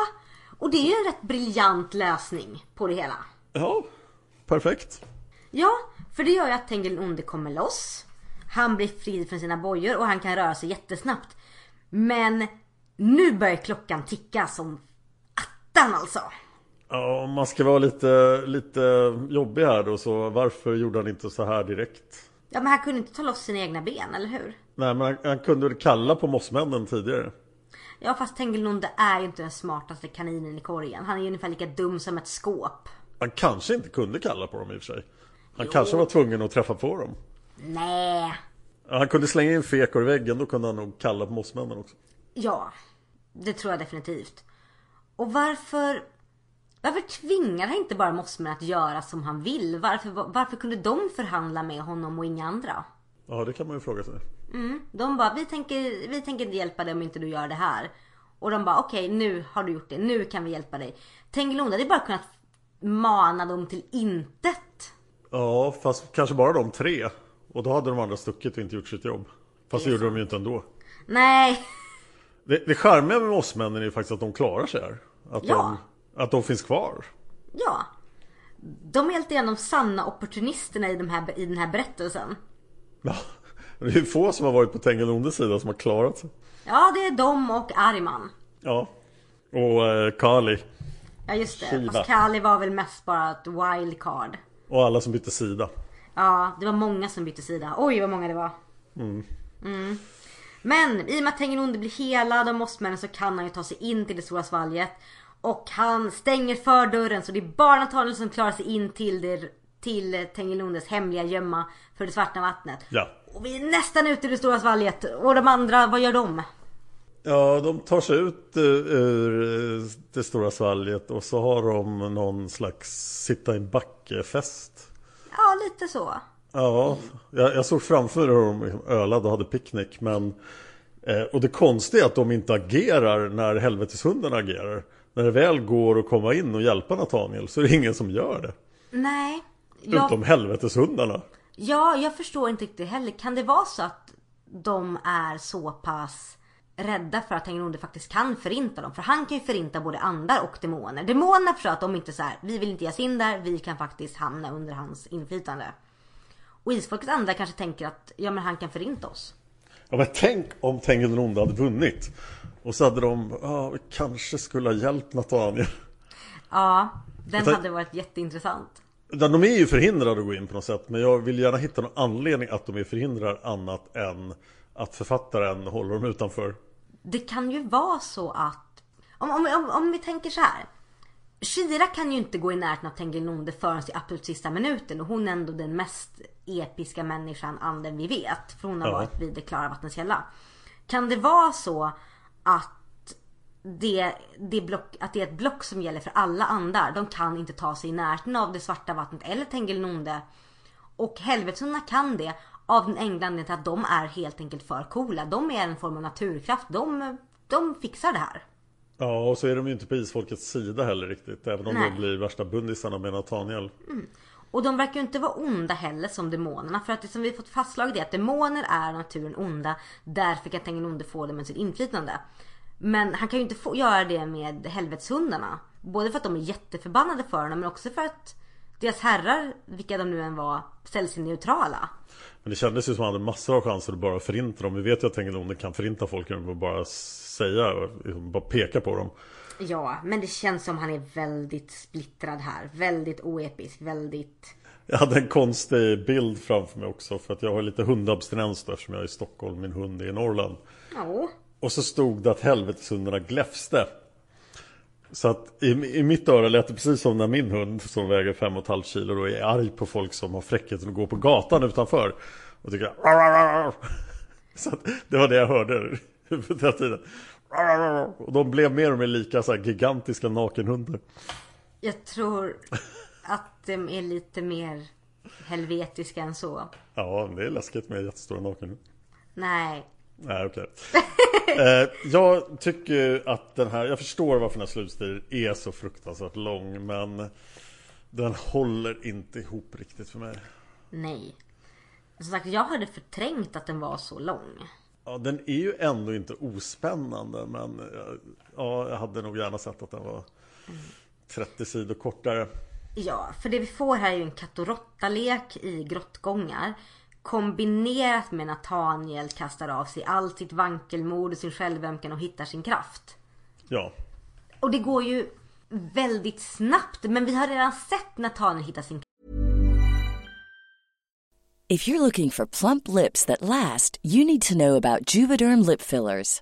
och det är ju en rätt briljant lösning på det hela. Ja, perfekt Ja, för det gör ju att Tengil den onde kommer loss. Han blir fri från sina bojor och han kan röra sig jättesnabbt. Men nu börjar klockan ticka som attan alltså. Ja, om man ska vara lite, lite jobbig här då så varför gjorde han inte så här direkt? Ja men han kunde inte ta loss sina egna ben, eller hur? Nej men han, han kunde kalla på mossmännen tidigare? Ja fast Tengil Nonde är ju inte den smartaste kaninen i korgen. Han är ju ungefär lika dum som ett skåp. Han kanske inte kunde kalla på dem i och för sig. Han kanske var tvungen att träffa på dem. Nej. Han kunde slänga in fekor i väggen, då kunde han nog kalla på mossmännen också. Ja, det tror jag definitivt. Och varför... Varför tvingar han inte bara Mossman att göra som han vill? Varför, varför kunde de förhandla med honom och inga andra? Ja, det kan man ju fråga sig. De bara, vi tänker, vi tänker inte hjälpa dig om inte du gör det här. Och de bara, okej nu har du gjort det, nu kan vi hjälpa dig. Tengilonda hade bara kunnat mana dem till intet. Ja, fast kanske bara de tre. Och då hade de andra stuckit och inte gjort sitt jobb. Fast det gjorde de ju inte ändå. Nej, Det, det charmiga med mossmännen är ju faktiskt att de klarar sig här. Att, Ja. de, att de finns kvar. ja. De är helt igenom sanna opportunisterna i, de här, i den här berättelsen. Ja, det är få som har varit på Tengilondes sida som har klarat sig. Ja, det är de och Ariman. Ja. Och eh, Kali. Ja just det, Shiva. fast Kali var väl mest bara ett wildcard. Och alla som bytte sida. Ja, det var många som bytte sida. Oj vad många det var. Mm. Men i och med att Tengilonde blir helad av mossmännen så kan han ju ta sig in till det stora svalget. Och han stänger för dörren så det är bara Nathaniel som klarar sig in till, det, till Tengilondes hemliga gömma för det svarta vattnet. Ja. Och vi är nästan ute i det stora svalget. Och de andra, vad gör de? Ja, de tar sig ut eh, ur eh, det stora svalget och så har de någon slags sitta i en backe-fest. Ja, lite så. Ja, jag, jag såg framför hur de liksom ölade och hade picknick men eh, Och det konstiga är att de inte agerar när helveteshunden agerar När det väl går att komma in och hjälpa Nathaniel så är det ingen som gör det Nej. Jag, Utom helveteshundarna Ja, jag förstår inte riktigt heller. Kan det vara så att de är så pass rädda för att Tengilonde faktiskt kan förinta dem? För han kan ju förinta både andar och demoner. Demonerna förstår att de inte så här, vi vill inte ge oss in där, vi kan faktiskt hamna under hans inflytande. Och isfolkets andar kanske tänker att, ja men han kan förinta oss. Ja men tänk om Tengilonde hade vunnit Och så hade de, ja vi kanske skulle ha hjälpt Nathaniel Ja, den hade varit jätteintressant. De är ju förhindrade att gå in på något sätt Men jag vill gärna hitta någon anledning att de är förhindrade annat än Att författaren håller dem utanför Det kan ju vara så att, om, om, om, om vi tänker så här. Shira kan ju inte gå i närheten av Tengilonde förrän i absolut sista minuten och hon är ändå den mest episka människan, anden vi vet. För hon har Ja. varit vid det klara vattnets källa. Kan det vara så att det, det block, att det är ett block som gäller för alla andar. De kan inte ta sig i närheten av det svarta vattnet eller Tengilonde. Och helvetshundarna kan det av den enkla anledningen till att de är helt enkelt för coola. De är en form av naturkraft. De, de fixar det här. Ja, och så är de ju inte på isfolkets sida heller riktigt Även om Nej. de blir värsta bundisarna med Nathaniel Och de verkar ju inte vara onda heller som demonerna. För att det som vi fått fastslaget är att demoner är naturen onda. Därför kan Tengilonde få det med sitt inflytande. Men han kan ju inte få göra det med helvetshundarna. Både för att de är jätteförbannade för honom men också för att deras herrar, vilka de nu än var, ställer sig neutrala. Men det kändes ju som att han hade massor av chanser att bara förinta dem Vi vet ju att Tengilonde kan förinta folk genom att bara säga, liksom bara peka på dem Ja, men det känns som han är väldigt splittrad här. Väldigt oepisk, väldigt... Jag hade en konstig bild framför mig också För att jag har lite hundabstinens då eftersom jag är i Stockholm Min hund är i Norrland Ja. Och så stod det att helveteshundarna gläfste Så att i, i mitt öra lät det precis som när min hund som väger 5,5 kilo då är arg på folk som har fräckheten att gå på gatan utanför Och tycker "Arr, arr, arr." Så att det var det jag hörde hela tiden. Och de blev mer och mer lika så här gigantiska nakenhundar Jag tror att de är lite mer helvetiska än så. Ja, det är läskigt med jättestora nakenhundar Nej. Nej okej eh, Jag tycker att den här Jag förstår varför den här slutstriden är så fruktansvärt lång Men Den håller inte ihop riktigt för mig Nej. Som sagt, jag hade förträngt att den var så lång. Ja den är ju ändå inte ospännande Men eh, Ja jag hade nog gärna sett att den var 30 sidor kortare Ja, för det vi får här är ju en katt och råtta-lek i grottgångar. Kombinerat med Nathaniel kastar av sig allt sitt vankelmod och sin självömkan och hittar sin kraft. Ja. Och det går ju väldigt snabbt. Men vi har redan sett Nathaniel hitta sin If you're looking for plump lips that last, you need to know about Juvederm lip fillers.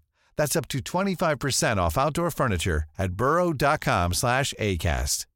That's up to 25% off outdoor furniture at burrow.com slash ACAST.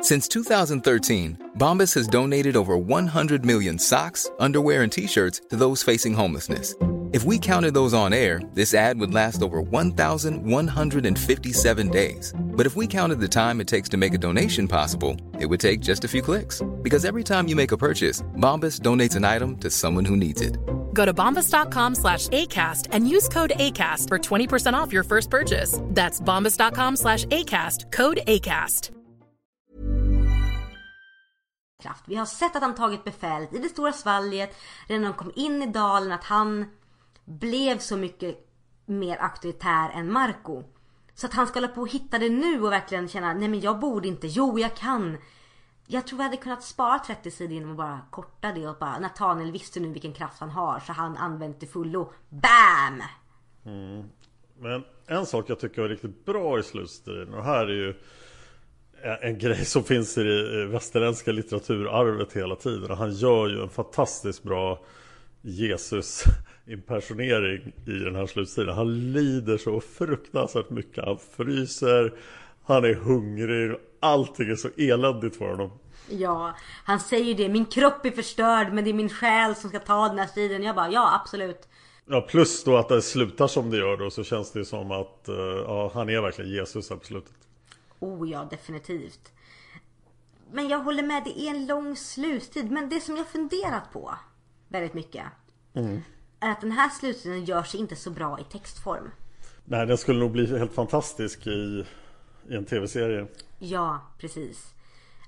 Since 2013, Bombas has donated over 100 million socks, underwear, and t shirts to those facing homelessness. If we counted those on air, this ad would last over 1,157 days. But if we counted the time it takes to make a donation possible, it would take just a few clicks. Because every time you make a purchase, Bombas donates an item to someone who needs it. Go to bombas.com slash ACAST and use code ACAST for 20% off your first purchase. That's bombas.com slash ACAST, code ACAST. kraft. Vi har sett att han tagit befälet i det stora svalget. Redan när de kom in i dalen att han blev så mycket mer auktoritär än Marco. Så att han ska hålla på och hitta det nu och verkligen känna, nej men jag borde inte, jo jag kan. Jag tror vi hade kunnat spara 30 sidor genom att bara korta det och bara Nathaniel visste nu vilken kraft han har så han använt till fullo. BAM! Mm. Men en sak jag tycker var riktigt bra i slutstriden och här är ju en grej som finns i det västerländska litteraturarvet hela tiden. Och han gör ju en fantastiskt bra Jesus impersonering i den här slutstriden. Han lider så fruktansvärt mycket. Han fryser, han är hungrig, allting är så eländigt för honom. Ja, han säger ju det. Min kropp är förstörd men det är min själ som ska ta den här striden. Jag bara, ja absolut. Ja, plus då att det slutar som det gör då så känns det som att eh, ja, han är verkligen Jesus här på slutet. Oh ja, definitivt. Men jag håller med, det är en lång sluttid. Men det som jag funderat på väldigt mycket. Är att den här slutstriden gör sig inte så bra i textform. Nej, den skulle nog bli helt fantastisk i, i en tv-serie. Ja, precis.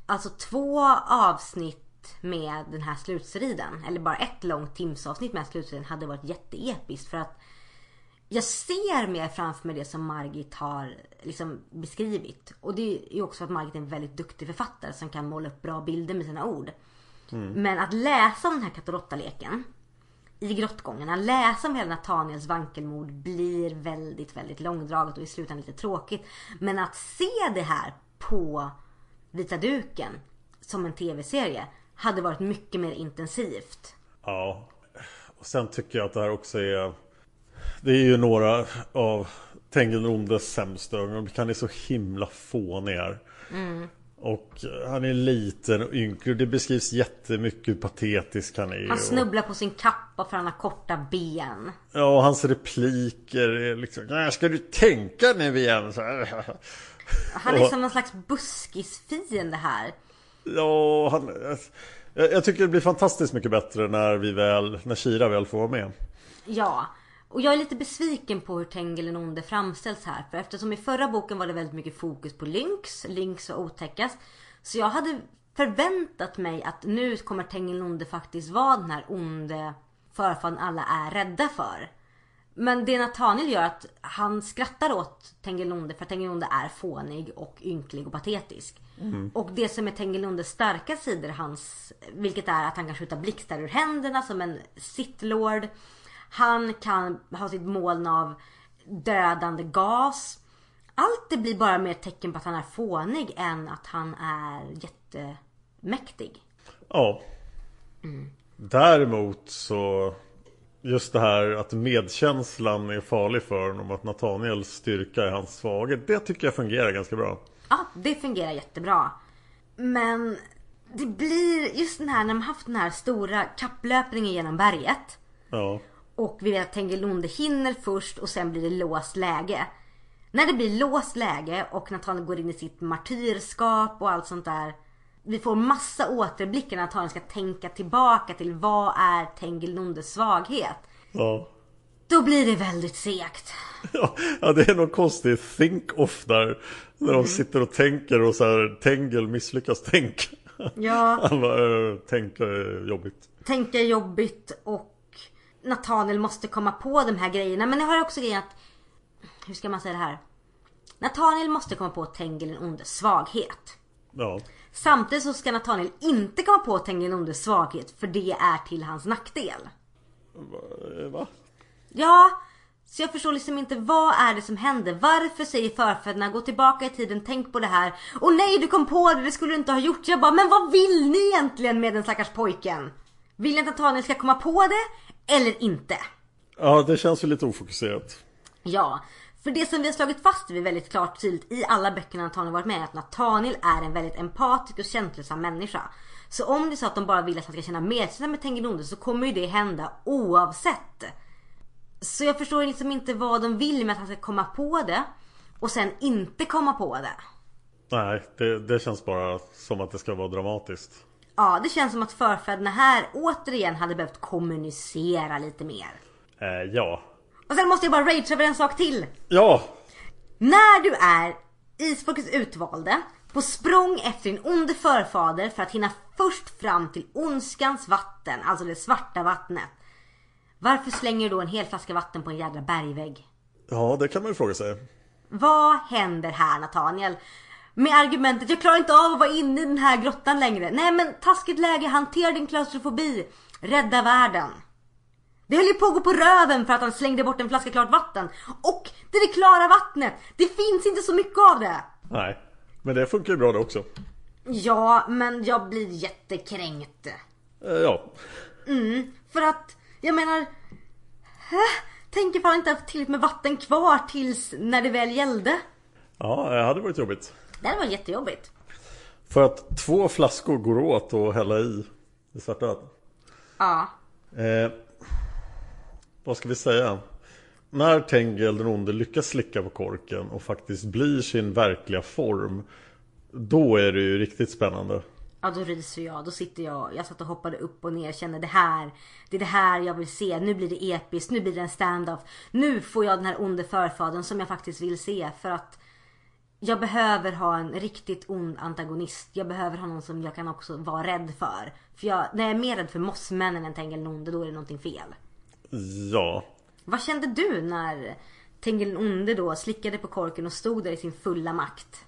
Alltså två avsnitt med den här slutstriden. Eller bara ett långt timsavsnitt med slutstriden hade varit jätteepiskt. För att jag ser mer framför mig det som Margit har liksom beskrivit. Och det är ju också för att Margit är en väldigt duktig författare som kan måla upp bra bilder med sina ord. Men att läsa den här katt råtta-leken i grottgångarna, läsa om hela Nathaniels vankelmod blir väldigt, väldigt långdraget och i slutändan lite tråkigt. Men att se det här på vita duken som en tv-serie hade varit mycket mer intensivt. Ja. Och sen tycker jag att det här också är Det är ju några av Tengil ondes sämsta ögonblick. Han är så himla fånig här. Och han är liten och ynklig. Det beskrivs jättemycket hur patetisk han är. Han och- snubblar på sin kappa för han har korta ben. Ja, och hans repliker är liksom "Nej, Ska du tänka nu igen? Så här. Han är Och- som någon slags buskisfiende här. Ja, han, jag, jag tycker det blir fantastiskt mycket bättre när vi väl När Kira väl får vara med Ja. Och jag är lite besviken på hur Tengil onde framställs här. För eftersom i förra boken var det väldigt mycket fokus på Lynx. Lynx var otäckast. Så jag hade förväntat mig att nu kommer Tengilonde faktiskt vara den här onde förfadern alla är rädda för. Men det Nathaniel gör att han skrattar åt Tengilonde för Tengilonde är fånig och ynklig och patetisk. Och det som är Tengilondes starka sidor hans, vilket är att han kan skjuta blixtar ur händerna som en Sith-lord. Han kan ha sitt moln av dödande gas. Allt det blir bara mer ett tecken på att han är fånig än att han är jättemäktig. Ja. Däremot så Just det här att medkänslan är farlig för honom Att Nathaniels styrka är hans svaghet Det tycker jag fungerar ganska bra Ja, det fungerar jättebra. Men det blir just den här när man haft den här stora kapplöpningen genom berget. Ja Och vi vet att Tengilonde hinner först och sen blir det låst läge. När det blir låst läge och Nathaniel går in i sitt martyrskap och allt sånt där. Vi får massa återblickar när Nathaniel ska tänka tillbaka till vad är Tengilondes svaghet. Ja Då blir det väldigt segt. Ja, ja, det är någon konstig think-off där. När de sitter och tänker och så här Tengel misslyckas tänka. Ja. Han bara, äh, tänka är jobbigt. tänka jobbigt och Nathaniel måste komma på de här grejerna. Men jag har också grejen att, hur ska man säga det här? Nathaniel måste komma på Tengil den ondes svaghet. Ja. Samtidigt så ska Nathaniel inte komma på Tengil den ondes svaghet för det är till hans nackdel. Eh, Va? Ja, så jag förstår liksom inte vad är det som händer? Varför säger förfäderna gå tillbaka i tiden, tänk på det här. Och nej, du kom på det, det skulle du inte ha gjort. Jag bara, men vad vill ni egentligen med den stackars pojken? Vill ni att Nathaniel ska komma på det? Eller inte? Ja, det känns ju lite ofokuserat. Ja, för det som vi har slagit fast vi väldigt klart och tydligt i alla böckerna Nathaniel varit med är att Nathaniel är en väldigt empatisk och känslosam människa. Så om det är så att de bara vill att han ska känna medkänsla med Tengilonde så kommer ju det hända oavsett. Så jag förstår liksom inte vad de vill med att han ska komma på det och sen inte komma på det. Nej, det, det känns bara som att det ska vara dramatiskt. Ja, det känns som att förfäderna här återigen hade behövt kommunicera lite mer. Eh, ja. Och sen måste jag bara rage över en sak till. Ja! När du är Isfolkets utvalde på språng efter din onde förfader för att hinna först fram till ondskans vatten, alltså det svarta vattnet. Varför slänger du då en hel flaska vatten på en jädra bergvägg? Ja, det kan man ju fråga sig. Vad händer här Nathaniel? Med argumentet jag klarar inte av att vara inne i den här grottan längre. Nej men taskigt läge, hantera din klaustrofobi. Rädda världen. Det höll ju på att gå på röven för att han slängde bort en flaska klart vatten. Och det är det klara vattnet. Det finns inte så mycket av det. Nej, men det funkar ju bra det också. Ja, men jag blir jättekränkt. Eh, ja. För att, jag menar... Tänk ifall jag inte haft tillräckligt med vatten kvar tills när det väl gällde. Ja, det hade varit jobbigt. Det hade varit jättejobbigt. För att två flaskor går åt att hälla i det svarta vattnet. Ja. Eh, vad ska vi säga? När Tengel den onde lyckas slicka på korken och faktiskt blir sin verkliga form Då är det ju riktigt spännande Ja då ryser jag, då sitter jag, jag satt och hoppade upp och ner kände det här, det är det här jag vill se, nu blir det episkt, nu blir det en stand-off. Nu får jag den här onde förfadern som jag faktiskt vill se för att jag behöver ha en riktigt ond antagonist. Jag behöver ha någon som jag kan också vara rädd för. För jag, när jag är mer rädd för mossmännen än Tengil då är det någonting fel. Ja Vad kände du när Tengil onde då slickade på korken och stod där i sin fulla makt?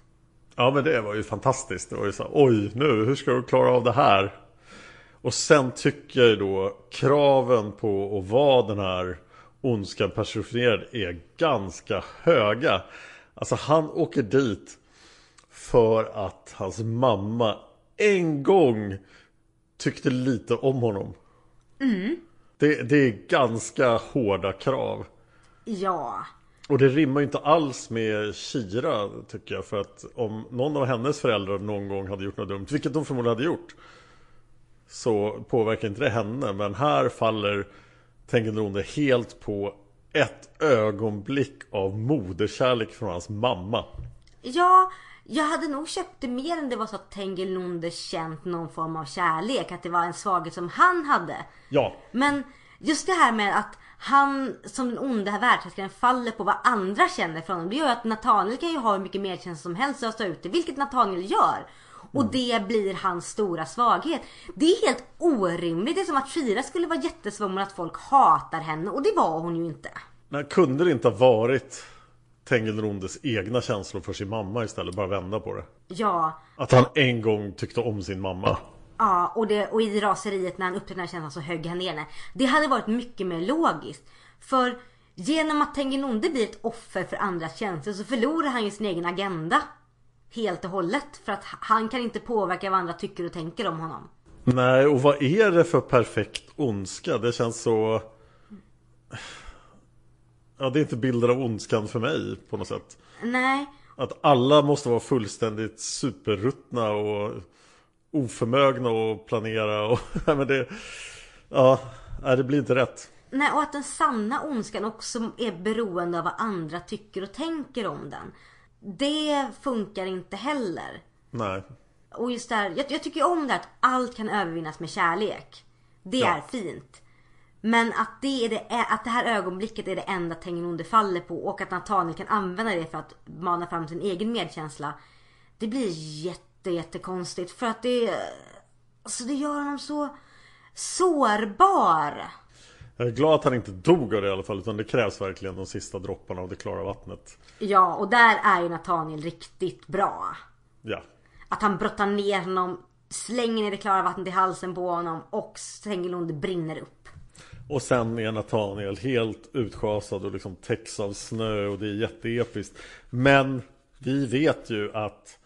Ja men det var ju fantastiskt Det var ju så här, oj nu hur ska du klara av det här? Och sen tycker jag då kraven på att vara den här ondskan personifierad är ganska höga Alltså han åker dit för att hans mamma en gång tyckte lite om honom. Det, det är ganska hårda krav. Ja. Och det rimmar ju inte alls med Kira tycker jag. För att om någon av hennes föräldrar någon gång hade gjort något dumt, vilket de förmodligen hade gjort. Så påverkar inte det henne. Men här faller Tengenronde helt på ett ögonblick av moderkärlek från hans mamma. Ja, jag hade nog köpt det mer än det var så att Tengil känt någon form av kärlek. Att det var en svaghet som han hade. Ja, Men just det här med att han som den onda här världshärskaren faller på vad andra känner för honom. Det gör att Nathaniel kan ju ha hur mycket medkänsla som helst och stå ut det, vilket Nathaniel gör. Och det blir hans stora svaghet. Det är helt orimligt. Det är som att Shira skulle vara jättesvår att folk hatar henne och det var hon ju inte. Men kunde det inte ha varit Tengilrondes egna känslor för sin mamma istället? Bara vända på det. Ja, Att han en gång tyckte om sin mamma. Ja, och, det, och i raseriet när han upptäckte den här känslan så högg han ner henne. Det hade varit mycket mer logiskt. För genom att Tengilonde blir ett offer för andras känslor så förlorar han ju sin egen agenda. Helt och hållet. För att han kan inte påverka vad andra tycker och tänker om honom. Nej, och vad är det för perfekt ondska? Det känns så... Ja, det är inte bilder av ondskan för mig på något sätt. Nej, Att alla måste vara fullständigt superruttna och oförmögna att planera och... Men det... Ja, det blir inte rätt. nej och att den sanna ondskan också är beroende av vad andra tycker och tänker om den. Det funkar inte heller. Nej. Och just där, jag, jag tycker om det att allt kan övervinnas med kärlek. Det Ja. är fint. Men att det, är det, att det här ögonblicket är det enda Tengilonde faller på och att Nathaniel kan använda det för att mana fram sin egen medkänsla. Det blir jätte, jättekonstigt för att det... Alltså det gör honom så sårbar. Jag är glad att han inte dog av det i alla fall utan det krävs verkligen de sista dropparna av det klara vattnet. Ja, och där är ju Nathaniel riktigt bra. Ja. Att han brottar ner honom, slänger ner det klara vattnet i halsen på honom och Tengilonde brinner upp. Och sen är Nathaniel helt utschasad och liksom täcks av snö och det är jätteepiskt. Men vi vet ju att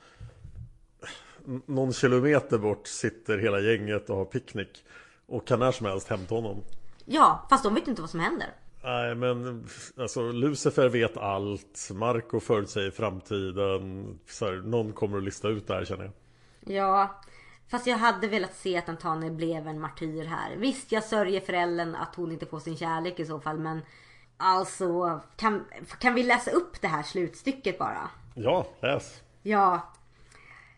någon kilometer bort sitter hela gänget och har picknick. Och kan när som helst hämta honom. Ja, fast de vet inte vad som händer. Nej men alltså Lucifer vet allt. Marco förutsäger framtiden. Så här, någon kommer att lista ut det här känner jag. Ja, fast jag hade velat se att Nathaniel blev en martyr här. Visst, jag sörjer för Ellen att hon inte får sin kärlek i så fall, men alltså kan, kan vi läsa upp det här slutstycket bara? Ja, läs. Ja.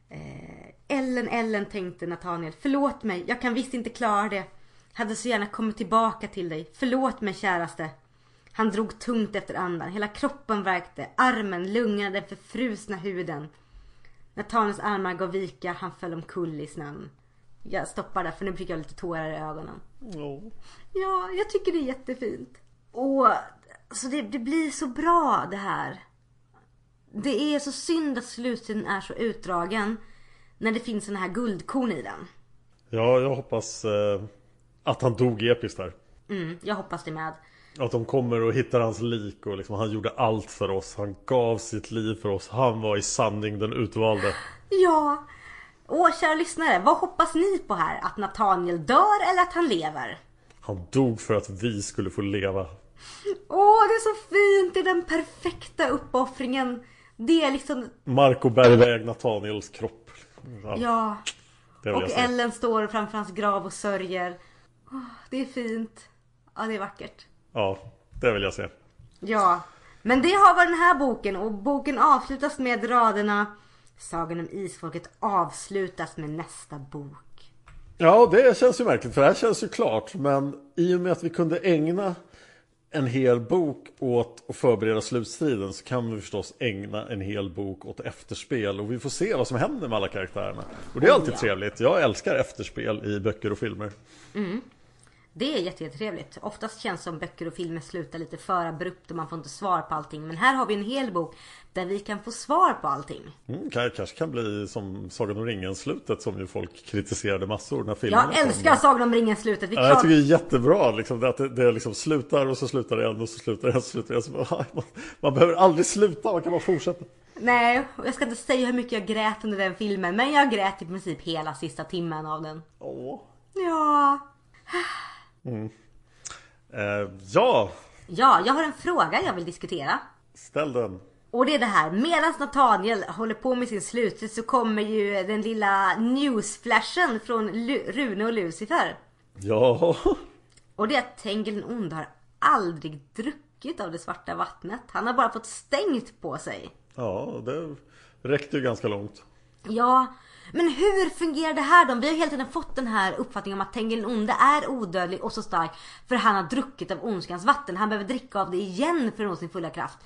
Eh, Ellen, Ellen tänkte Nathaniel. Förlåt mig, jag kan visst inte klara det. Hade så gärna kommit tillbaka till dig. Förlåt mig käraste. Han drog tungt efter andan. Hela kroppen värkte. Armen, lungorna, den förfrusna huden. Nathaniels armar gav vika. Han föll omkull i snön. Jag stoppar där för nu fick jag lite tårar i ögonen. Ja, jag tycker det är jättefint. Och så det, det blir så bra det här. Det är så synd att sluttiden är så utdragen. När det finns såna här guldkorn i den. Ja, jag hoppas eh, att han dog episkt där. Mm, jag hoppas det med. Att de kommer och hittar hans lik och liksom, han gjorde allt för oss. Han gav sitt liv för oss. Han var i sanning den utvalde. Ja. Åh, kära lyssnare. Vad hoppas ni på här? Att Nathaniel dör eller att han lever? Han dog för att vi skulle få leva. Åh, det är så fint. Det är den perfekta uppoffringen. Det är liksom, Marco bär iväg Nathaniels kropp. Ja, ja. Och. Ellen står framför hans grav och sörjer. Åh, det är fint. Ja, det är vackert. Ja, det vill jag se. Ja, men det har varit den här boken och boken avslutas med raderna Sagan om Isfolket avslutas med nästa bok. Ja, det känns ju märkligt för det här känns ju klart. Men i och med att vi kunde ägna en hel bok åt att förbereda slutstriden så kan vi förstås ägna en hel bok åt efterspel och vi får se vad som händer med alla karaktärerna. Och det är alltid ja. trevligt. Jag älskar efterspel i böcker och filmer. Det är jätte- jättetrevligt. Oftast känns det som böcker och filmer slutar lite för abrupt och man får inte svar på allting. Men här har vi en hel bok där vi kan få svar på allting. Mm, kan- kanske kan bli som Sagan om ringen-slutet som ju folk kritiserade massor när filmerna Jag älskar kom. Sagan om ringen slutet. Vi Ja, jag tycker det är jättebra liksom, att det, det liksom slutar och så slutar det en och så slutar det en och så slutar det en. Man, man behöver aldrig sluta, man kan bara fortsätta. Nej, jag ska inte säga hur mycket jag grät under den filmen. Men jag grät i princip hela sista timmen av den. Åh. Ja. Eh, ja, Ja, jag har en fråga jag vill diskutera. ställ den. Och det är det här, medan Nathaniel håller på med sin slutet så kommer ju den lilla newsflashen från Lu- Rune och Lucifer. Ja, Och det är att Tengil den onde har aldrig druckit av det svarta vattnet. Han har bara fått stängt på sig. ja det räckte ju ganska långt. Ja, men hur fungerar det här då? Vi har hela tiden fått den här uppfattningen om att Tengil den onde är odödlig och så stark för han har druckit av ondskans vatten. Han behöver dricka av det igen för att nå sin fulla kraft.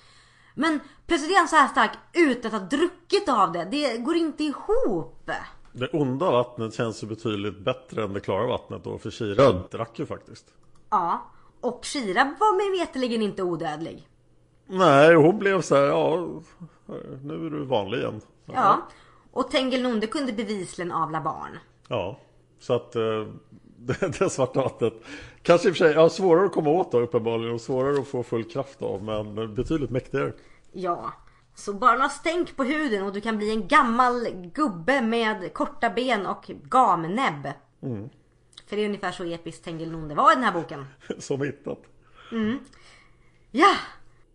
Men plötsligt är han så här stark utan att ha druckit av det. Det går inte ihop. Det onda vattnet känns ju betydligt bättre än det klara vattnet då för Kira drack ju faktiskt. Ja, och Kira var mig veterligen inte odödlig. Nej, hon blev så här, ja, nu är du vanlig igen. Ja, och Tengilnonde kunde bevisligen avla barn. Ja, så att eh, det, det svarta vattnet kanske i och för sig, ja, svårare att komma åt då uppenbarligen och svårare att få full kraft av men betydligt mäktigare. Ja, så bara några stänk på huden och du kan bli en gammal gubbe med korta ben och gamnäbb. Mm. För det är ungefär så episkt Tengilnonde var i den här boken. Som hittat. Ja,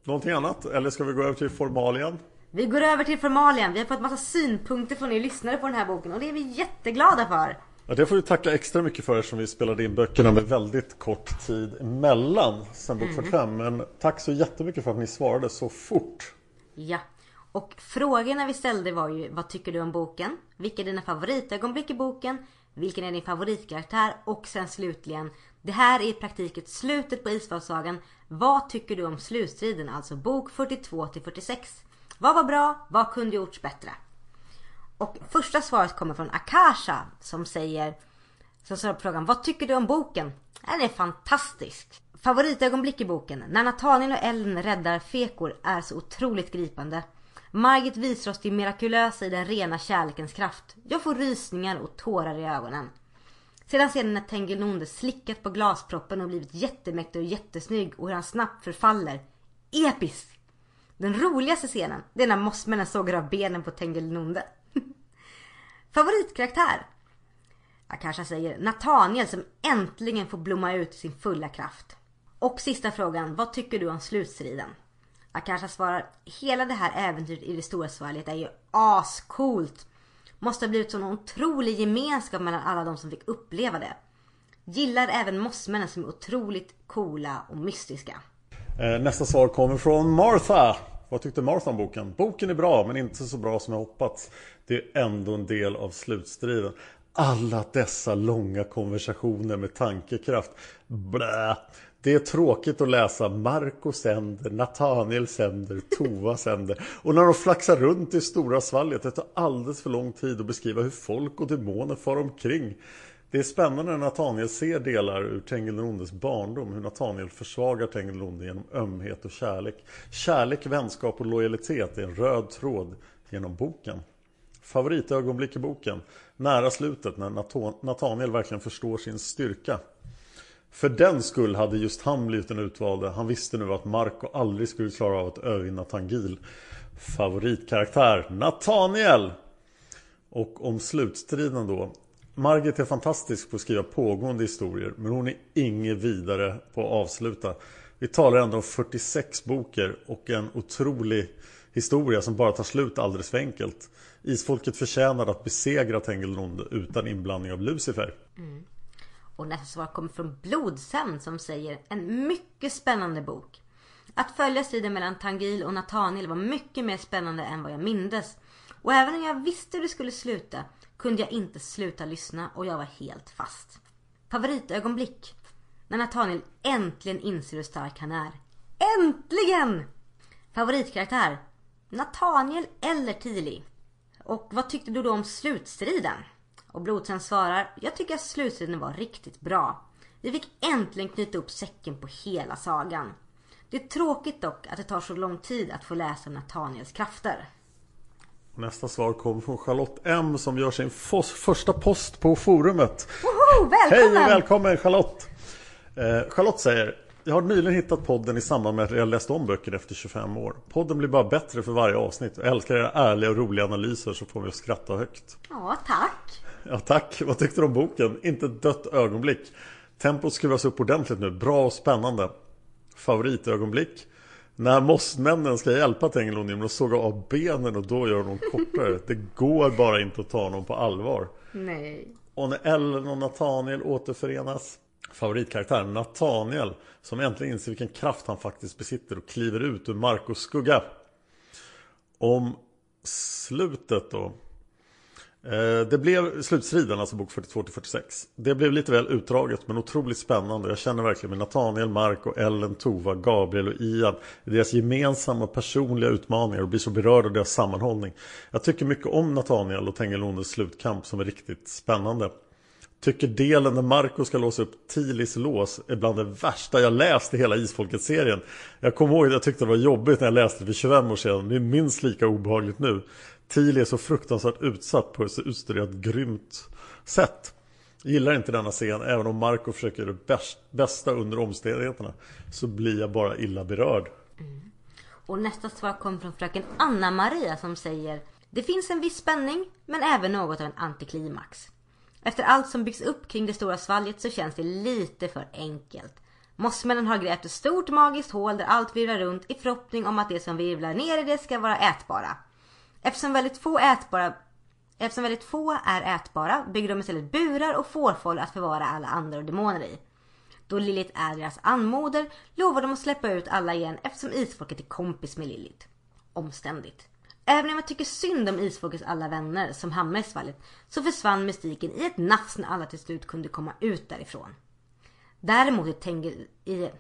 Någonting annat? Eller ska vi gå över till formalien? Vi går över till formalien. Vi har fått massa synpunkter från er lyssnare på den här boken och det är vi jätteglada för. Ja, det får vi tacka extra mycket för eftersom vi spelade in böckerna med väldigt kort tid emellan sen bok 45. Men tack så jättemycket för att ni svarade så fort. Ja, och frågorna vi ställde var ju vad tycker du om boken? Vilka är dina favoritögonblick i boken? Vilken är din favoritkaraktär? Och sen slutligen, det här är i praktiken slutet på Isfalssagan. Vad tycker du om slutstriden? Alltså bok 42 till 46. Vad var bra? Vad kunde gjorts bättre? Och första svaret kommer från Akasha som säger som svarar på frågan Vad tycker du om boken? Den är fantastisk. Favoritögonblick i boken. När Nathaniel och Ellen räddar Fekor är så otroligt gripande. Margit visar oss det mirakulösa i den rena kärlekens kraft. Jag får rysningar och tårar i ögonen. Sedan scenen när Tengilnonde slickat på glasproppen och blivit jättemäktig och jättesnygg och hur han snabbt förfaller. Episkt! Den roligaste scenen, det är när mossmännen sågar av benen på Tengil Nonde. Favoritkaraktär? Jag kanske säger Nathaniel som äntligen får blomma ut i sin fulla kraft. Och sista frågan, vad tycker du om slutstriden? Akasha svarar, hela det här äventyret i det stora svalget är ju ascoolt. Måste ha blivit sån otrolig gemenskap mellan alla de som fick uppleva det. Gillar även mossmännen som är otroligt coola och mystiska. Eh, nästa svar kommer från Martha. Vad tyckte Martha om boken? Boken är bra men inte så bra som jag hoppats. Det är ändå en del av slutstriden. Alla dessa långa konversationer med tankekraft. Blä. Det är tråkigt att läsa Marco sänder, Nathaniel sänder, Tova sänder. Och när de flaxar runt i stora svalget. Det tar alldeles för lång tid att beskriva hur folk och demoner far omkring. Det är spännande när Nathaniel ser delar ur Tengilrondes barndom. Hur Nathaniel försvagar Tengilronde genom ömhet och kärlek. Kärlek, vänskap och lojalitet är en röd tråd genom boken. Favoritögonblick i boken. Nära slutet när Nathaniel verkligen förstår sin styrka. För den skull hade just han blivit den utvalde. Han visste nu att Marco aldrig skulle klara av att övervinna Tangil. Favoritkaraktär Nathaniel! Och om slutstriden då. Margit är fantastisk på att skriva pågående historier men hon är inget vidare på att avsluta. Vi talar ändå om 46 boker och en otrolig historia som bara tar slut alldeles för enkelt. Isfolket förtjänade att besegra Tengilronde utan inblandning av Lucifer. Mm. Och nästa svar kommer från Blodsömn som säger en mycket spännande bok. Att följa striden mellan Tangil och Nathaniel var mycket mer spännande än vad jag mindes. Och även om jag visste hur det skulle sluta kunde jag inte sluta lyssna och jag var helt fast. Favoritögonblick? När Nathaniel äntligen inser hur stark han är. Äntligen! Favoritkaraktär? Nathaniel eller Tili? Och vad tyckte du då om slutstriden? Och Blodsen svarar, jag tycker att slutstriden var riktigt bra. Vi fick äntligen knyta upp säcken på hela sagan. Det är tråkigt dock att det tar så lång tid att få läsa om Nathaniels krafter. Nästa svar kommer från Charlotte M som gör sin första post på forumet. Woho! Välkommen! Hej och välkommen Charlotte! Eh, Charlotte säger Jag har nyligen hittat podden i samband med att jag läst om böcker efter 25 år. Podden blir bara bättre för varje avsnitt. Jag älskar era ärliga och roliga analyser som får mig att skratta högt. Ja, tack. Ja tack, vad tyckte du om boken? Inte ett dött ögonblick. Tempot skruvas upp ordentligt nu, bra och spännande. Favoritögonblick? När mossmännen ska hjälpa Tengilon genom att såga av benen och då gör de kortare. Det går bara inte att ta honom på allvar. Nej. Och när Ellen och Nathaniel återförenas Favoritkaraktär Nathaniel Som äntligen inser vilken kraft han faktiskt besitter och kliver ut ur Marcos skugga Om slutet då Eh, det blev slutstriden, alltså bok 42 till 46. Det blev lite väl utdraget men otroligt spännande. Jag känner verkligen med Nathaniel, Marco, Ellen, Tova, Gabriel och Ian i deras gemensamma personliga utmaningar och blir så berörd av deras sammanhållning. Jag tycker mycket om Nathaniel och Tengilondes slutkamp som är riktigt spännande. Tycker delen när Marco ska låsa upp Tilis lås är bland det värsta jag läst i hela Isfolket-serien. Jag kommer ihåg att jag tyckte det var jobbigt när jag läste det för 25 år sedan. Det är minst lika obehagligt nu. Tili är så fruktansvärt utsatt på ett så utstuderat grymt sätt. Jag gillar inte denna scen, även om Marco försöker göra det bäst, bästa under omständigheterna. Så blir jag bara illa berörd. Mm. Och nästa svar kommer från fröken Anna-Maria som säger Det finns en viss spänning men även något av en antiklimax. Efter allt som byggs upp kring det stora svalget så känns det lite för enkelt. Mossmännen har grävt ett stort magiskt hål där allt virvlar runt i förhoppning om att det som virvlar ner i det ska vara ätbara. Eftersom väldigt få ätbara Eftersom väldigt få är ätbara bygger de istället burar och fårfåll att förvara alla andar och demoner i. Då Lilith är deras anmoder lovar de att släppa ut alla igen eftersom isfolket är kompis med Lilith. Omständigt. Även om jag tycker synd om isfolkets alla vänner som hamnar i svallet så försvann mystiken i ett nafs när alla till slut kunde komma ut därifrån. Däremot är Tengil i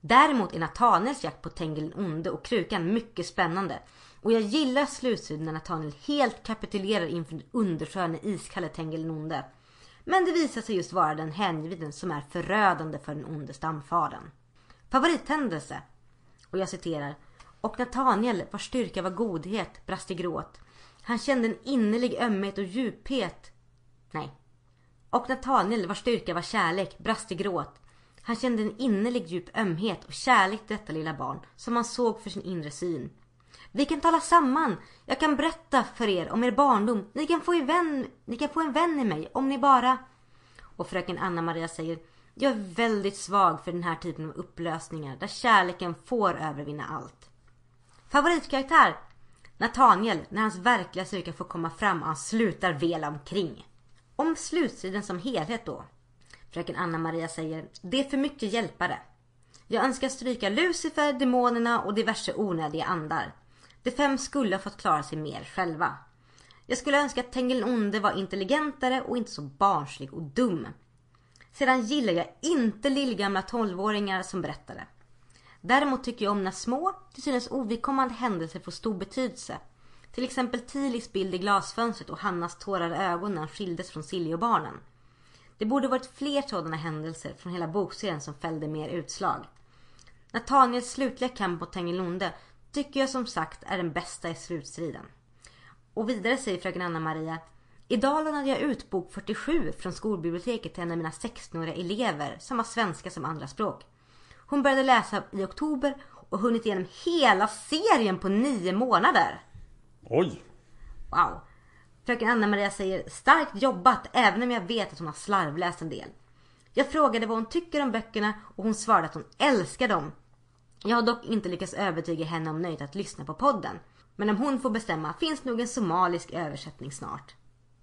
Däremot är Nathaniels jakt på Tengil den onde och krukan mycket spännande. Och jag gillar slutstriden när Nathaniel helt kapitulerar inför den undersköne iskalle Tengil den onde. Men det visar sig just vara den hängividen som är förödande för den onde stamfadern. Favorithändelse. Och jag citerar. Och Nathaniel, vars styrka var godhet, brast i gråt. Han kände en innerlig ömhet och djuphet. Nej. Och Nathaniel, vars styrka var kärlek, brast i gråt. Han kände en innerlig djup ömhet och kärlek till detta lilla barn som han såg för sin inre syn. Vi kan tala samman. Jag kan berätta för er om er barndom. Ni kan få en vän, ni kan få en vän i mig om ni bara... Och fröken Anna-Maria säger Jag är väldigt svag för den här typen av upplösningar där kärleken får övervinna allt. Favoritkaraktär? Nathaniel, när hans verkliga styrka får komma fram och han slutar vela omkring. Om slutstriden som helhet då? Fröken Anna-Maria säger Det är för mycket hjälpare. Jag önskar stryka Lucifer, demonerna och diverse onödiga andar. De fem skulle ha fått klara sig mer själva. Jag skulle önska att Tengil onde var intelligentare och inte så barnslig och dum. Sedan gillar jag inte lillgamla tolvåringar som berättare. Däremot tycker jag om när små, till synes ovidkommande händelser får stor betydelse. Till exempel Tilis bild i glasfönstret och Hannas tårade ögon när han skildes från Silje och barnen. Det borde varit fler sådana händelser från hela bokserien som fällde mer utslag. Nataniels slutliga kamp mot Tengilonde tycker jag som sagt är den bästa i slutstriden. Och vidare säger fröken Anna-Maria Idag lånade jag ut bok 47 från skolbiblioteket till en av mina 16-åriga elever som har svenska som andraspråk. Hon började läsa i oktober och hunnit igenom hela serien på nio månader. Oj! Wow. Fröken Anna-Maria säger starkt jobbat även om jag vet att hon har slarvläst en del. Jag frågade vad hon tycker om böckerna och hon svarade att hon älskar dem. Jag har dock inte lyckats övertyga henne om nöjet att lyssna på podden. Men om hon får bestämma finns nog en somalisk översättning snart.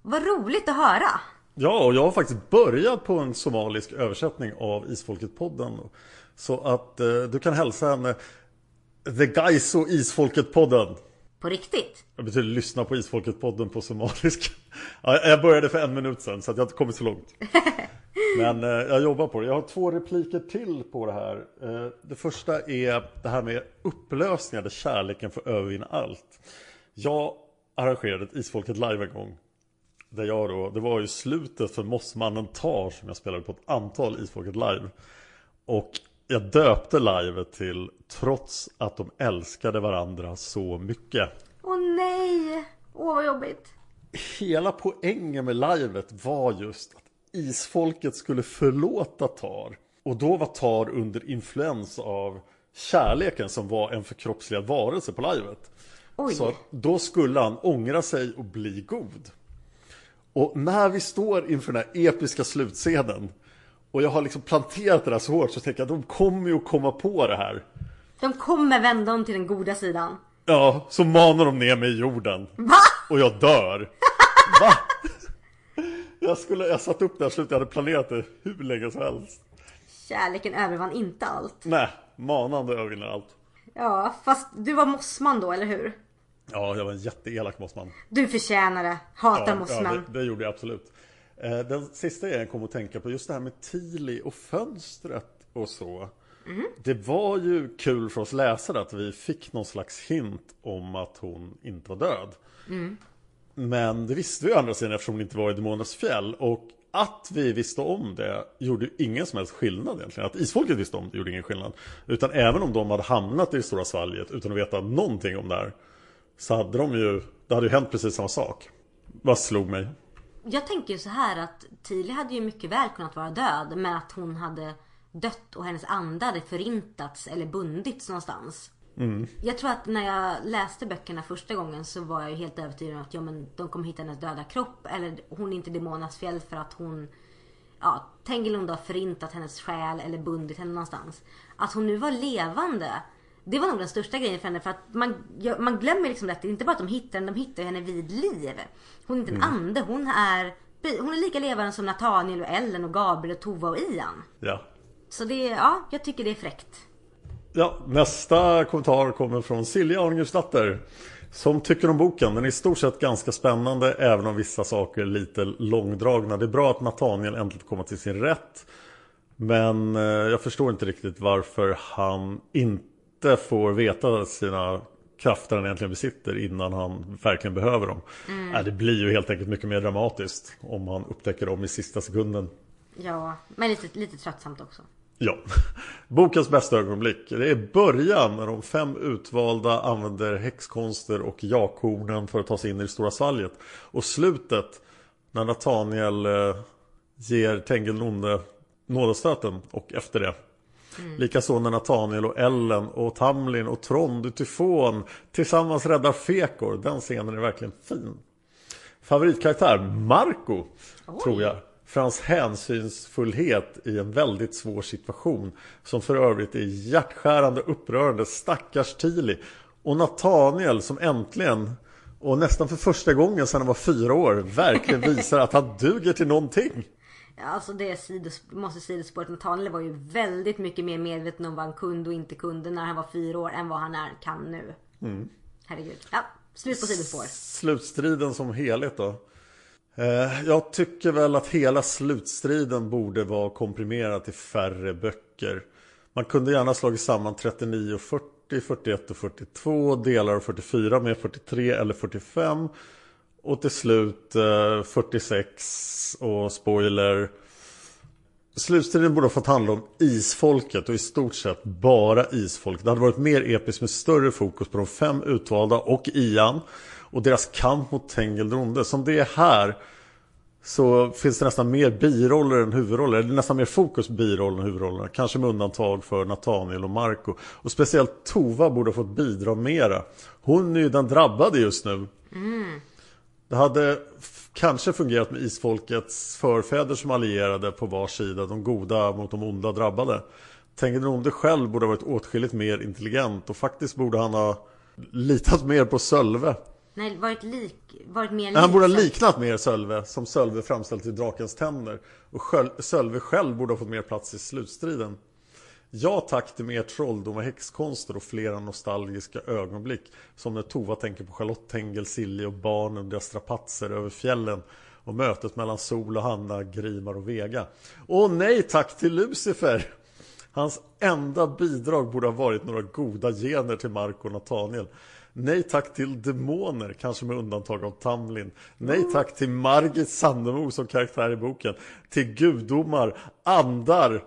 Vad roligt att höra! Ja, och jag har faktiskt börjat på en somalisk översättning av Isfolket-podden. Så att eh, du kan hälsa henne The Gaiso Isfolket-podden. På riktigt? Det betyder lyssna på Isfolket-podden på somaliska. Ja, jag började för en minut sedan så att jag har inte kommit så långt. Men eh, jag jobbar på det. Jag har två repliker till på det här. Eh, det första är det här med upplösningar där kärleken får övervinna allt. Jag arrangerade ett Isfolket live en gång. Där jag då, det var ju slutet för Mossmannen tar som jag spelade på ett antal Isfolket live. Och jag döpte livet till Trots att de älskade varandra så mycket. Åh nej! Åh vad jobbigt. Hela poängen med livet var just att isfolket skulle förlåta Tar. Och då var Tar under influens av kärleken som var en förkroppsligad varelse på livet. Oj. Så då skulle han ångra sig och bli god. Och när vi står inför den här episka slutscenen och jag har liksom planterat det där så hårt så tänker jag att de kommer ju att komma på det här. De kommer vända om till den goda sidan. Ja, så manar de ner mig i jorden. Va? Och jag dör. Va? Jag, skulle, jag satt upp det här slutet, jag hade planerat det hur länge som helst. Kärleken övervann inte allt. Nej, manande övervinner allt. Ja, fast du var mossman då, eller hur? Ja, jag var en jätteelak mossman. Du förtjänar det. Hatar Ja, mossman. ja det, det gjorde jag absolut. Eh, Den sista jag kom att tänka på, just det här med Tili och fönstret och så. Det var ju kul för oss läsare att vi fick någon slags hint om att hon inte var död. Men det visste vi å andra sidan eftersom hon inte var i Demonernas fjäll. Och att vi visste om det gjorde ju ingen som helst skillnad egentligen. Att isfolket visste om det gjorde ingen skillnad. Utan även om de hade hamnat i det stora svalget utan att veta någonting om det här. Så hade de ju, det hade ju hänt precis samma sak. Vad slog mig? Jag tänker ju så här att Tilly hade ju mycket väl kunnat vara död. Men att hon hade dött och hennes ande hade förintats eller bundits någonstans. Jag tror att när jag läste böckerna första gången så var jag ju helt övertygad om att ja, men de kommer hitta hennes döda kropp. Eller hon är inte Demonas fjäll för att hon ja, Tengelund har förintat hennes själ eller bundit henne någonstans. Att hon nu var levande. Det var nog den största grejen för henne för att man, man glömmer liksom att det är inte bara att de hittar henne, de hittar henne vid liv. Hon är inte en ande, hon är, hon är lika levande som Nathaniel och Ellen och Gabriel och Tova och Ian. Ja. Så det, ja, jag tycker det är fräckt. Ja, nästa kommentar kommer från Silja Arngusdatter. Som tycker om boken. Den är i stort sett ganska spännande även om vissa saker är lite långdragna. Det är bra att Nathaniel äntligen komma till sin rätt. Men eh, jag förstår inte riktigt varför han inte får veta sina krafter han egentligen besitter innan han verkligen behöver dem. Äh, det blir ju helt enkelt mycket mer dramatiskt om han upptäcker dem i sista sekunden. Ja, men lite, lite tröttsamt också. Ja, bokens bästa ögonblick. Det är början när de fem utvalda använder häxkonster och jakhornen för att ta sig in i det stora svalget. Och slutet när Nathaniel eh, ger Tengilonde nådastöten och efter det. Likaså när Nathaniel och Ellen och Tamlin och Trond och Tyfon tillsammans räddar Fekor. Den scenen är verkligen fin. Favoritkaraktär Marco tror jag. För hans hänsynsfullhet i en väldigt svår situation. Som för övrigt är hjärtskärande upprörande stackars Tili. Och Nathaniel som äntligen och nästan för första gången sedan han var fyra år verkligen visar att han duger till någonting. Alltså det är sidos, måste sidospåret. Nathaniel var ju väldigt mycket mer medveten om vad han kunde och inte kunde när han var fyra år än vad han är, kan nu. Herregud. Ja, slut på sidospår. Slutstriden som helhet då. Eh, jag tycker väl att hela slutstriden borde vara komprimerad till färre böcker. Man kunde gärna slagit samman 39 och 40, 41 och 42, delar av 44 med 43 eller 45. Och till slut eh, 46 och spoiler. Slutstriden borde ha fått handla om isfolket och i stort sett bara isfolket. Det hade varit mer episkt med större fokus på de fem utvalda och Ian. Och deras kamp mot Tengeldronde. Som det är här så finns det nästan mer biroller än huvudroller. Det är nästan mer fokus biroller än huvudrollerna. Kanske med undantag för Nathaniel och Marco. Och speciellt Tova borde ha fått bidra mera. Hon är ju den drabbade just nu. Det hade kanske fungerat med isfolkets förfäder som allierade på var sida. De goda mot de onda drabbade. Tengeldronde själv borde ha varit åtskilligt mer intelligent. Och faktiskt borde han ha litat mer på Sölve. Nej, varit lik, varit mer Nej, Han borde ha lik- liknat mer Sölve som Sölve framställt i Drakens tänder. Och Sölve själv borde ha fått mer plats i slutstriden. Ja tack till mer trolldom och häxkonster och flera nostalgiska ögonblick. Som när Tova tänker på Charlotte Tengel, Silje och barnen och deras strapatser över fjällen. Och mötet mellan Sol och Hanna, Grimar och Vega. Och nej tack till Lucifer! Hans enda bidrag borde ha varit några goda gener till Marco och Nathaniel. Nej tack till demoner, kanske med undantag av Tamlin. Nej tack till Margit Sandemo som karaktär i boken. Till gudomar, andar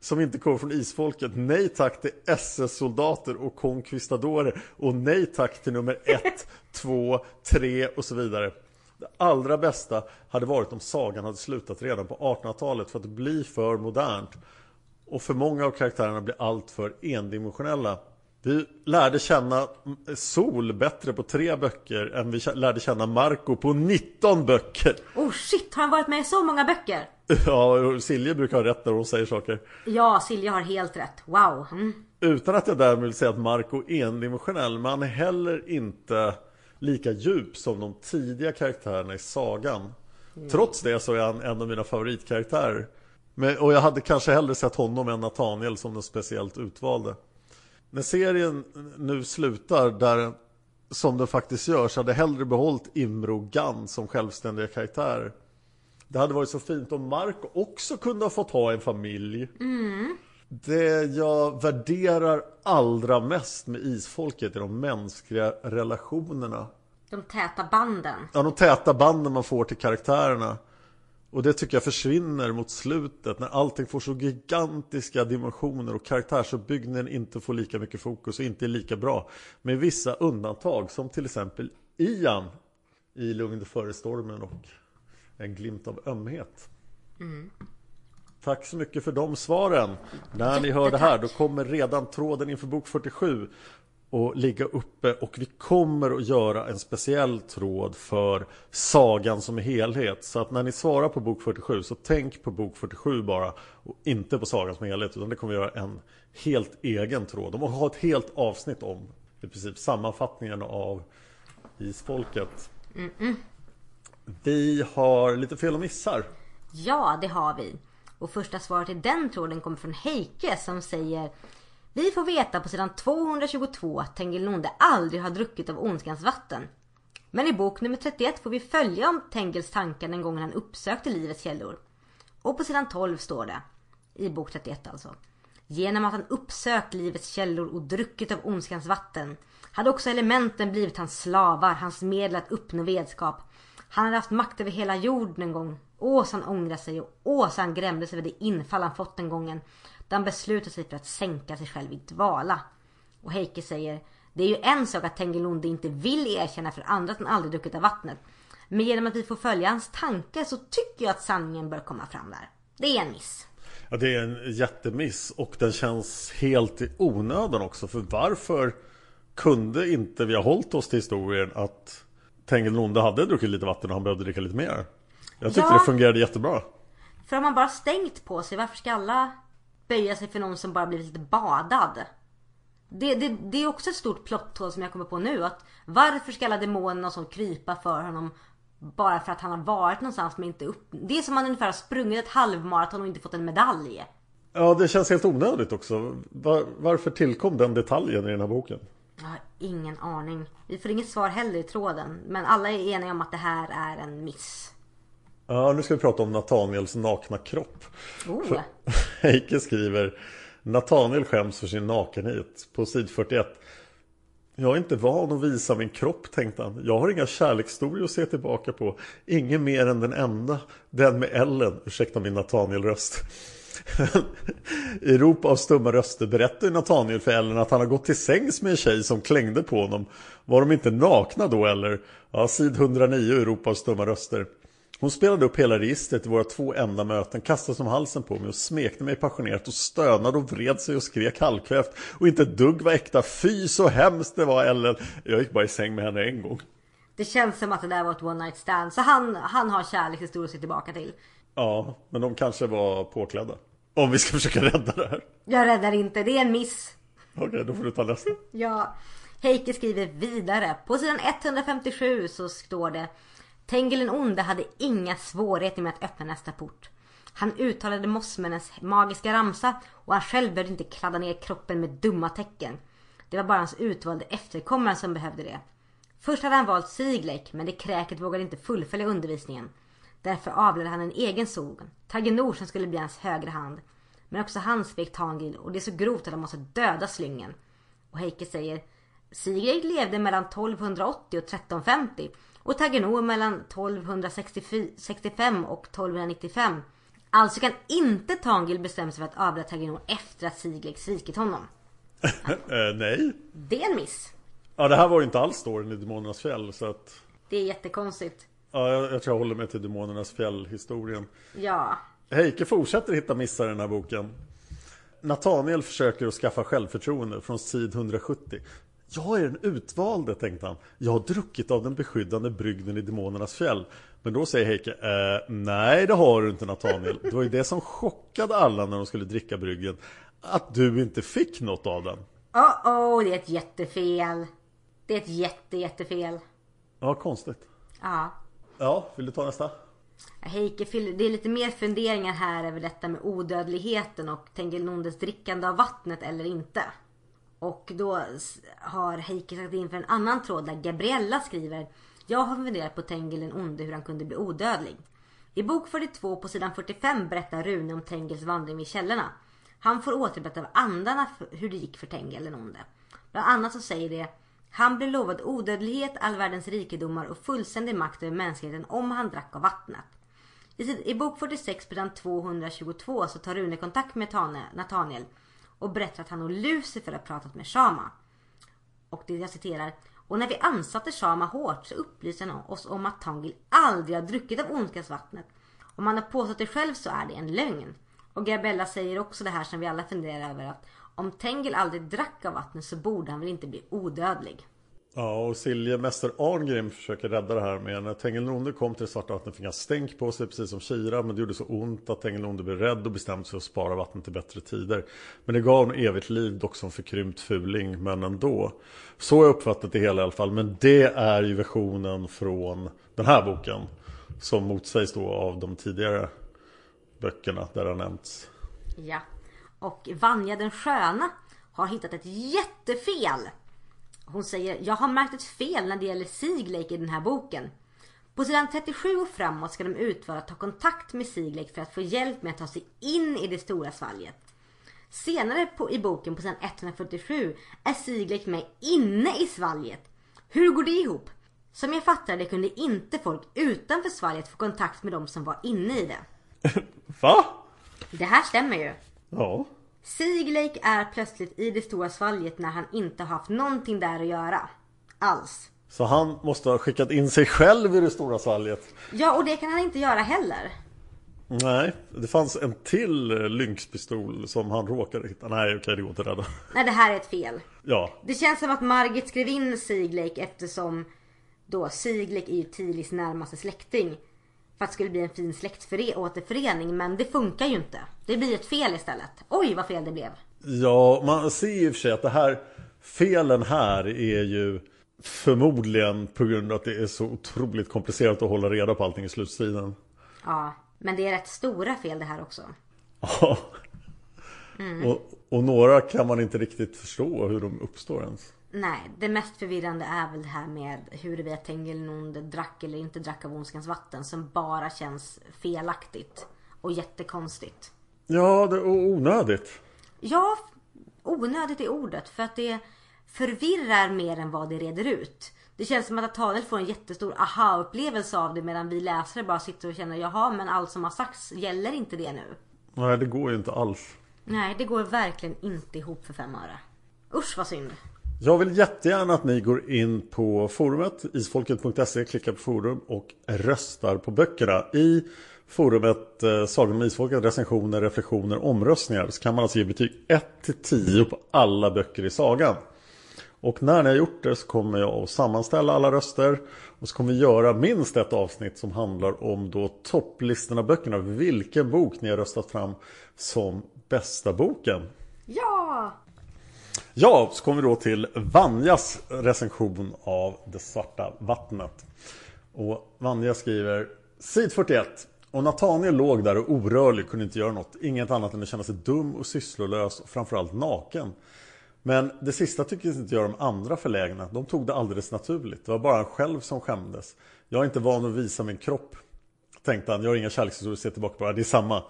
som inte kommer från isfolket. Nej tack till SS-soldater och conquistadorer. Och nej tack till nummer ett, två, tre och så vidare. Det allra bästa hade varit om sagan hade slutat redan på 1800-talet för att blir för modernt. Och för många av karaktärerna blir alltför endimensionella. Vi lärde känna Sol bättre på tre böcker än vi lärde känna Marco på 19 böcker. Oh shit, har han varit med i så många böcker? Ja, Silje brukar ha rätt när hon säger saker. Ja, Silja har helt rätt. Wow. Mm. Utan att jag därmed vill säga att Marco är endimensionell, men han är heller inte lika djup som de tidiga karaktärerna i sagan. Trots det så är han en av mina favoritkaraktärer. Men, och jag hade kanske hellre sett honom än Nathaniel som den speciellt utvalde. När serien nu slutar där som den faktiskt gör så hade jag hellre behållit Imro och Gunn som självständiga karaktärer. Det hade varit så fint om Marco också kunde ha fått ha en familj. Det jag värderar allra mest med isfolket är de mänskliga relationerna. De täta banden. Ja, de täta banden man får till karaktärerna. Och det tycker jag försvinner mot slutet när allting får så gigantiska dimensioner och karaktärsuppbyggnaden inte får lika mycket fokus och inte är lika bra. Med vissa undantag som till exempel Ian i Lugn före stormen och En glimt av ömhet. Tack så mycket för de svaren. När ni hör det här då kommer redan tråden inför bok 47 och ligga uppe och vi kommer att göra en speciell tråd för sagan som helhet. Så att när ni svarar på bok 47 så tänk på bok 47 bara och inte på sagan som helhet utan det kommer att göra en helt egen tråd. De kommer ha ett helt avsnitt om i princip sammanfattningen av Isfolket. Vi har lite fel och missar. Ja, det har vi. Och första svaret i den tråden kommer från Heike som säger vi får veta på sidan 222 att Tengil aldrig har druckit av ondskans vatten. Men i bok nummer 31 får vi följa om Tengils tankar den gången han uppsökte livets källor. Och på sidan 12 står det, i bok 31 alltså. Genom att han uppsökt livets källor och druckit av ondskans vatten hade också elementen blivit hans slavar, hans medel att uppnå vedskap. Han hade haft makt över hela jorden en gång. Åh, han ångrade sig och åh, han grämde sig över det infall han fått den gången. Då han beslutade sig för att sänka sig själv i dvala. Och Heike säger Det är ju en sak att Tengilonde inte vill erkänna för andra att han aldrig druckit av vattnet. Men genom att vi får följa hans tankar så tycker jag att sanningen bör komma fram där. Det är en miss. Ja, det är en jättemiss och den känns helt i onödan också. För varför kunde inte vi ha hållit oss till historien att Tengilonde hade druckit lite vatten och han behövde dricka lite mer? Jag tyckte Ja. det fungerade jättebra. För om man bara stängt på sig, varför ska alla böja sig för någon som bara blivit lite badad? Det, det, det är också ett stort plotthål som jag kommer på nu. Att varför ska alla demonerna och så krypa för honom bara för att han har varit någonstans men inte upp... Det är som att han ungefär har sprungit ett halvmaraton och inte fått en medalj. Ja, det känns helt onödigt också. Var, varför tillkom den detaljen i den här boken? Jag har ingen aning. Vi får inget svar heller i tråden. Men alla är eniga om att det här är en miss. Ja, nu ska vi prata om Nataniels nakna kropp. Oh. Heike skriver Nataniel skäms för sin nakenhet på sid 41. Jag är inte van att visa min kropp, tänkte han. Jag har inga kärlekshistorier att se tillbaka på. Ingen mer än den enda. Den med Ellen. Ursäkta min Nataniel-röst. I Europa av stumma röster berättar Nataniel för Ellen att han har gått till sängs med en tjej som klängde på honom. Var de inte nakna då eller? Ja, sid 109 Europa av stumma röster. Hon spelade upp hela registret i våra två enda möten, kastade som halsen på mig och smekte mig passionerat och stönade och vred sig och skrek halvkvävt. Och inte ett dugg var äkta. Fy så hemskt det var Ellen. Jag gick bara i säng med henne en gång. Det känns som att det där var ett one night stand. Så han, han har kärlekshistoria att se tillbaka till. Ja, men de kanske var påklädda. Om vi ska försöka rädda det här. Jag räddar inte, det är en miss. Okej, då får du ta nästa. Ja. Heike skriver vidare. På sidan 157 så står det Tengil den onde hade inga svårigheter med att öppna nästa port. Han uttalade mossmännens magiska ramsa och han själv behövde inte kladda ner kroppen med dumma tecken. Det var bara hans utvalde efterkommare som behövde det. Först hade han valt Siglek men det kräket vågade inte fullfölja undervisningen. Därför avlade han en egen son, Tagenor som skulle bli hans högra hand. Men också han svek Tangil och det är så grovt att han måste döda slyngen. Och Heike säger Sigrid levde mellan 1280 och 1350 och Tagenor mellan 1265 och 1295. Alltså kan inte Tangil bestämma sig för att avla Tagenor efter att Sigrid svikit honom. eh, nej. Det är en miss. Ja, det här var ju inte alls storyn i Demonernas fjäll så att... Det är jättekonstigt. Ja, jag, jag tror jag håller mig till Demonernas fjäll-historien. Ja. Heike fortsätter hitta missar i den här boken. Nathaniel försöker att skaffa självförtroende från sid 170. Jag är den utvalde, tänkte han. Jag har druckit av den beskyddande brygden i Demonernas fjäll. Men då säger Heike, eh, nej det har du inte Nathaniel. Det var ju det som chockade alla när de skulle dricka bryggen. Att du inte fick något av den. Oh oh, det är ett jättefel. Det är ett jätte jättefel. Ja, konstigt. Ja. Ja, vill du ta nästa? Heike, det är lite mer funderingar här över detta med odödligheten och Tengil Nondes drickande av vattnet eller inte. Och då har Heike sagt in för en annan tråd där Gabriella skriver Jag har funderat på Tengil den onde hur han kunde bli odödlig. I bok 42 på sidan 45 berättar Rune om Tengils vandring vid källorna. Han får återberätta av andarna hur det gick för Tengil den onde. Bland annat så säger det Han blev lovad odödlighet, all världens rikedomar och fullständig makt över mänskligheten om han drack av vattnet. I, I bok 46 på sidan 222 så tar Rune kontakt med Tane, Nathaniel och berättar att han och Lucifer har pratat med Shama. Och det jag citerar. Och när vi ansatte Shama hårt så upplyste han oss om att Tangil aldrig har druckit av ondskans vattnet. Om han har påstått det själv så är det en lögn. Och Gabella säger också det här som vi alla funderar över att om Tengil aldrig drack av vattnet så borde han väl inte bli odödlig. Ja, och Silje, Mäster Arngrim försöker rädda det här med när Tengilonde kom till det svarta vattnet fick han stänk på sig precis som Kira men det gjorde så ont att Tengilonde blev rädd och bestämde sig för att spara vattnet till bättre tider. Men det gav honom evigt liv, dock som förkrympt fuling, men ändå. Så har jag uppfattat det hela i alla fall, men det är ju versionen från den här boken som motsägs då av de tidigare böckerna där det har nämnts. Ja. Och Vanja den sköna har hittat ett jättefel. Hon säger, jag har märkt ett fel när det gäller Siglake i den här boken. På sidan 37 och framåt ska de utvara ta kontakt med Siglake för att få hjälp med att ta sig in i det stora svalget. Senare på, i boken på sidan 147 är Siglake med inne i svalget. Hur går det ihop? Som jag fattar det kunde inte folk utanför svalget få kontakt med de som var inne i det. Va? Det här stämmer ju. Ja. Siglake är plötsligt i det stora svalget när han inte har haft någonting där att göra. Alls. Så han måste ha skickat in sig själv i det stora svalget. Ja, och det kan han inte göra heller. Nej, det fanns en till eh, lynxpistol som han råkade hitta. Nej, okej, det går inte att rädda. Nej, det här är ett fel. Ja, Det känns som att Margit skrev in Siglake eftersom då Siglake är ju Tilis närmaste släkting. För att det skulle bli en fin släktföre- återförening. Men det funkar ju inte. Det blir ett fel istället. Oj, vad fel det blev. ja, man ser ju i och för sig att det här felen här är ju förmodligen på grund av att det är så otroligt komplicerat att hålla reda på allting i slutstriden. Ja, men det är rätt stora fel det här också. Ja. Och, och några kan man inte riktigt förstå hur de uppstår ens. Nej, det mest förvirrande är väl det här med huruvida Tengilnonde drack eller inte drack av ondskans vatten som bara känns felaktigt och jättekonstigt. Ja, det är onödigt. Ja, onödigt är ordet för att det förvirrar mer än vad det reder ut. Det känns som att Nathaniel får en jättestor aha-upplevelse av det medan vi läsare bara sitter och känner jaha men allt som har sagts gäller inte det nu. Nej, det går ju inte alls. Nej, det går verkligen inte ihop för fem öre. Usch vad synd. Jag vill jättegärna att ni går in på forumet isfolket.se, klickar på forum och röstar på böckerna. I forumet eh, Sagan om Isfolket, recensioner, reflektioner, omröstningar så kan man alltså ge betyg 1 till 10 på alla böcker i sagan. Och när ni har gjort det så kommer jag att sammanställa alla röster och så kommer vi göra minst ett avsnitt som handlar om då topplistorna böckerna. Vilken bok ni har röstat fram som bästa boken. Ja! Ja, så kommer vi då till Vanjas recension av Det svarta vattnet. Och Vanja skriver Sid 41 Och Nathaniel låg där och orörlig, kunde inte göra något. Inget annat än att känna sig dum och sysslolös och framförallt naken. Men det sista tycktes inte göra de andra förlägna. De tog det alldeles naturligt. Det var bara han själv som skämdes. Jag är inte van att visa min kropp. Tänkte han, jag har inga kärlekshistorier att se tillbaka på. Det är samma.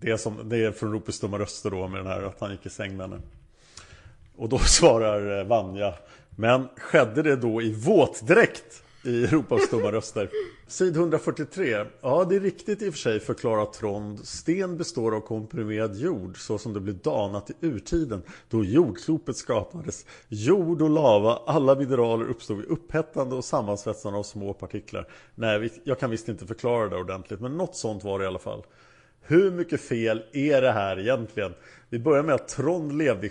Det är, som, det är från Ropets dumma röster då med den här att han gick i säng med henne. Och då svarar eh, Vanja Men skedde det då i våtdräkt? I Europas dumma röster? Sid 143 Ja det är riktigt i och för sig förklarar Trond. Sten består av komprimerad jord så som det blev danat i urtiden Då jordklopet skapades. Jord och lava, alla mineraler uppstod vid upphettande och sammansvetsande av små partiklar. Nej jag kan visst inte förklara det ordentligt men något sånt var det i alla fall. Hur mycket fel är det här egentligen? Vi börjar med att Trond levde i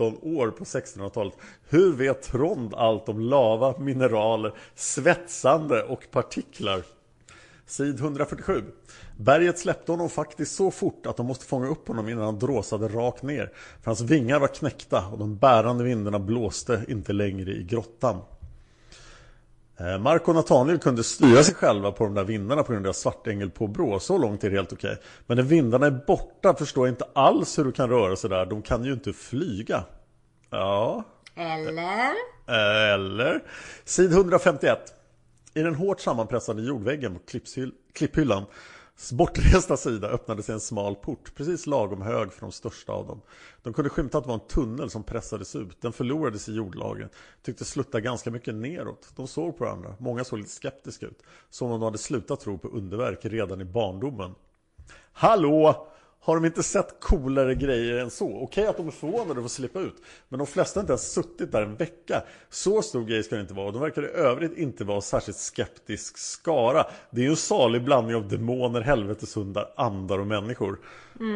17 år på 1600-talet. Hur vet Trond allt om lava, mineraler, svetsande och partiklar? Sid 147. Berget släppte honom faktiskt så fort att de måste fånga upp honom innan han dråsade rakt ner. För hans vingar var knäckta och de bärande vindarna blåste inte längre i grottan. Eh, Mark och Nathaniel kunde styra sig själva på de där vindarna på grund av svartängel på brå. Så långt är det helt okej. Men när vindarna är borta förstår jag inte alls hur du kan röra sig där. De kan ju inte flyga. Ja, Eller? eller? Sid 151. I den hårt sammanpressade jordväggen på klipphyllans bortresta sida öppnade sig en smal port, precis lagom hög för de största av dem. De kunde skymta att det var en tunnel som pressades ut. Den förlorades i jordlagen, Tyckte slutta ganska mycket neråt. De såg på varandra. Många såg lite skeptiska ut. Som om de hade slutat tro på underverk redan i barndomen. Hallå! Har de inte sett coolare grejer än så? Okej att de är förvånade över att slippa ut. Men de flesta har inte ens suttit där en vecka. Så stor grej ska det inte vara. Och de verkar i övrigt inte vara särskilt skeptisk skara. Det är ju en salig blandning av demoner, helveteshundar, andar och människor.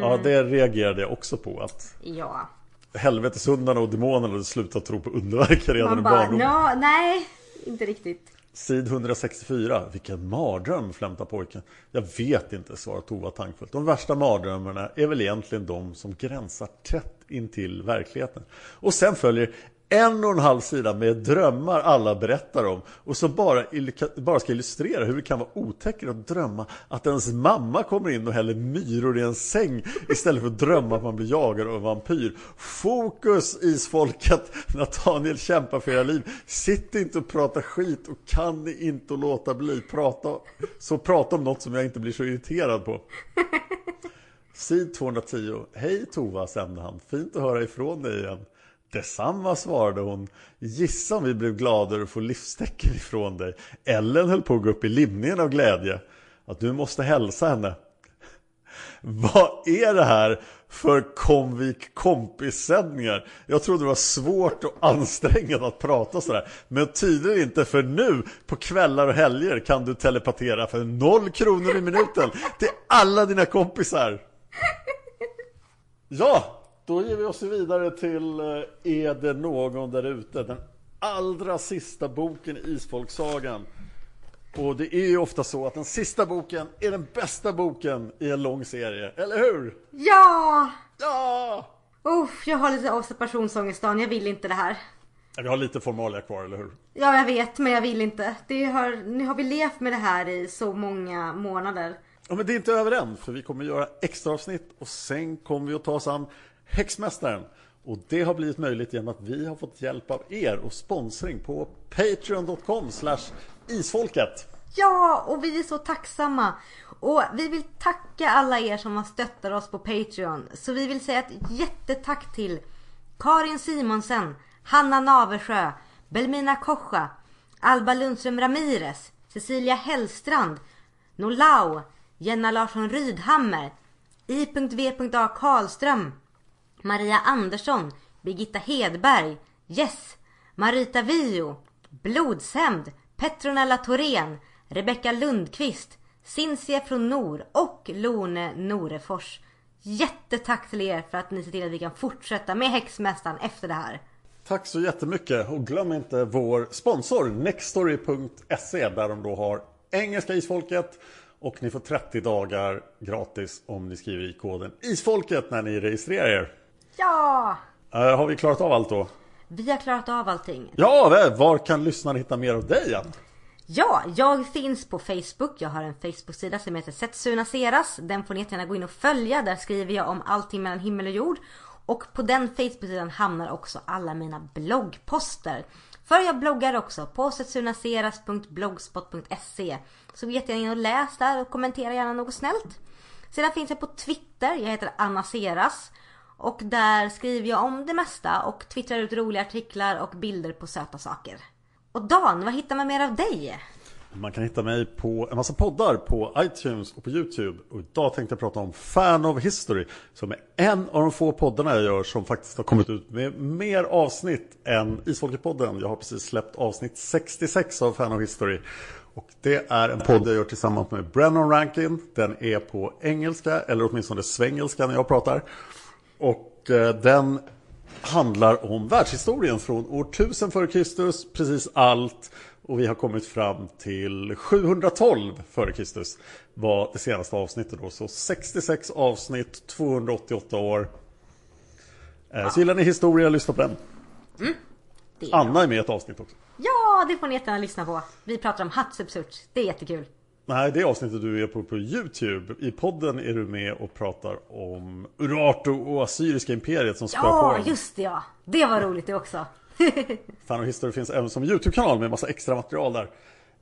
Ja, det reagerade jag också på. Att Ja. helveteshundarna och demonerna hade slutat tro på underverk redan i barndomen. no, nej, inte riktigt. Sid 164. Vilken mardröm, flämtar pojken. Jag vet inte, svarar Tova tankfullt. De värsta mardrömmarna är väl egentligen de som gränsar tätt intill verkligheten. Och sen följer en och en halv sida med drömmar alla berättar om och som bara, bara ska illustrera hur det kan vara otäckt att drömma att ens mamma kommer in och häller myror i en säng istället för att drömma att man blir jagad av en vampyr. Fokus isfolket! Nathaniel kämpar för era liv. Sitt inte och prata skit och kan ni inte låta bli. Prata, så prata om något som jag inte blir så irriterad på. Sid 210. Hej Tova, sände han. Fint att höra ifrån dig igen. Detsamma svarade hon. Gissa om vi blev glada över att få livstecken ifrån dig. Ellen höll på att gå upp i limningen av glädje. Att du måste hälsa henne. Vad är det här för Comvik kompissändningar? Jag trodde det var svårt och ansträngande att prata sådär. Men tydligen inte för nu på kvällar och helger kan du telepatera för noll kronor i minuten till alla dina kompisar. Ja, då ger vi oss vidare till eh, Är det någon där ute? Den allra sista boken i Isfolksagan. Och det är ju ofta så att den sista boken är den bästa boken i en lång serie, eller hur? Ja! Ja! Uff, jag har lite av separationsångest Dan, jag vill inte det här. Vi har lite formalia kvar, eller hur? Ja, jag vet, men jag vill inte. Det har, nu har vi levt med det här i så många månader. Ja, men det är inte över än, för vi kommer göra extra avsnitt och sen kommer vi att ta oss an Häxmästaren. Och det har blivit möjligt genom att vi har fått hjälp av er och sponsring på patreon.com slash isfolket. Ja, och vi är så tacksamma. Och vi vill tacka alla er som har stöttat oss på Patreon. Så vi vill säga ett jättetack till Karin Simonsen, Hanna Naversjö, Belmina Kocha, Alba Lundström Ramirez, Cecilia Hellstrand, Nolau, Jenna Larsson Rydhammer, I.V.A. Karlström, Maria Andersson, Birgitta Hedberg, Yes Marita Vio, Blodshämnd, Petronella Thorén, Rebecka Lundqvist, Cinzia från Nor och Lone Norefors. Jättetack till er för att ni ser till att vi kan fortsätta med Häxmästaren efter det här. Tack så jättemycket och glöm inte vår sponsor nextory.se där de då har engelska isfolket och ni får 30 dagar gratis om ni skriver i koden isfolket när ni registrerar er. Ja! Eh, har vi klarat av allt då? Vi har klarat av allting. Ja, var kan lyssnarna hitta mer av dig Ann? Ja, jag finns på Facebook. Jag har en Facebook-sida som heter Setsuna Seras. Den får ni jättegärna gå in och följa. Där skriver jag om allting mellan himmel och jord. Och på den Facebook-sidan hamnar också alla mina bloggposter. För jag bloggar också på setsunaseras.blogspot.se. Så gå jättegärna in och läs där och kommentera gärna något snällt. Sedan finns jag på Twitter. Jag heter Anna Seras. Och där skriver jag om det mesta och twittrar ut roliga artiklar och bilder på söta saker. Och Dan, vad hittar man mer av dig? Man kan hitta mig på en massa poddar på iTunes och på YouTube. Och idag tänkte jag prata om Fan of History. Som är en av de få poddarna jag gör som faktiskt har kommit ut med mer avsnitt än Isfolket-podden. Jag har precis släppt avsnitt 66 av Fan of History. Och det är en podd jag gör tillsammans med Brennan Rankin. Den är på engelska, eller åtminstone svengelska när jag pratar. Och eh, den handlar om världshistorien från år 1000 f.Kr. Precis allt. Och vi har kommit fram till 712 f.Kr. var det senaste avsnittet då. Så 66 avsnitt, 288 år. Eh, Så gillar ni historia, lyssna på den. Bra. Anna är med i ett avsnitt också. Ja, det får ni jättegärna lyssna på. Vi pratar om Hatshepsut. Det är jättekul. Nej, det avsnittet du är på på YouTube. I podden är du med och pratar om Urartu och Assyriska imperiet som spöar på Ja, just det ja. Det var roligt det också. Fan och History finns även som YouTube-kanal med massa extra material där.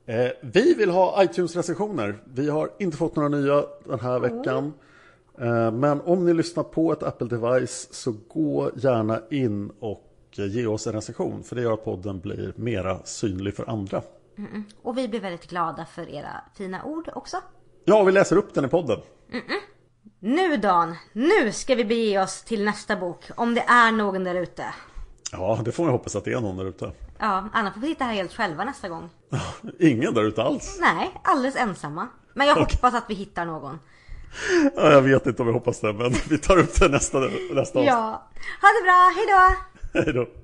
Eh, vi vill ha iTunes-recensioner. Vi har inte fått några nya den här veckan. Eh, men om ni lyssnar på ett Apple-device så gå gärna in och eh, ge oss en recension. För det gör att podden blir mera synlig för andra. Och vi blir väldigt glada för era fina ord också. Ja, vi läser upp den i podden. Nu Dan, nu ska vi bege oss till nästa bok. Om det är någon där ute. Ja, det får man hoppas att det är någon där ute. Ja, annars får vi sitta här helt själva nästa gång. Ingen där ute alls. Nej, alldeles ensamma. Men jag hoppas att vi hittar någon. Ja, jag vet inte om jag hoppas det, men vi tar upp det nästa, nästa avsnitt. Ja. Ha det bra, hejdå! Hej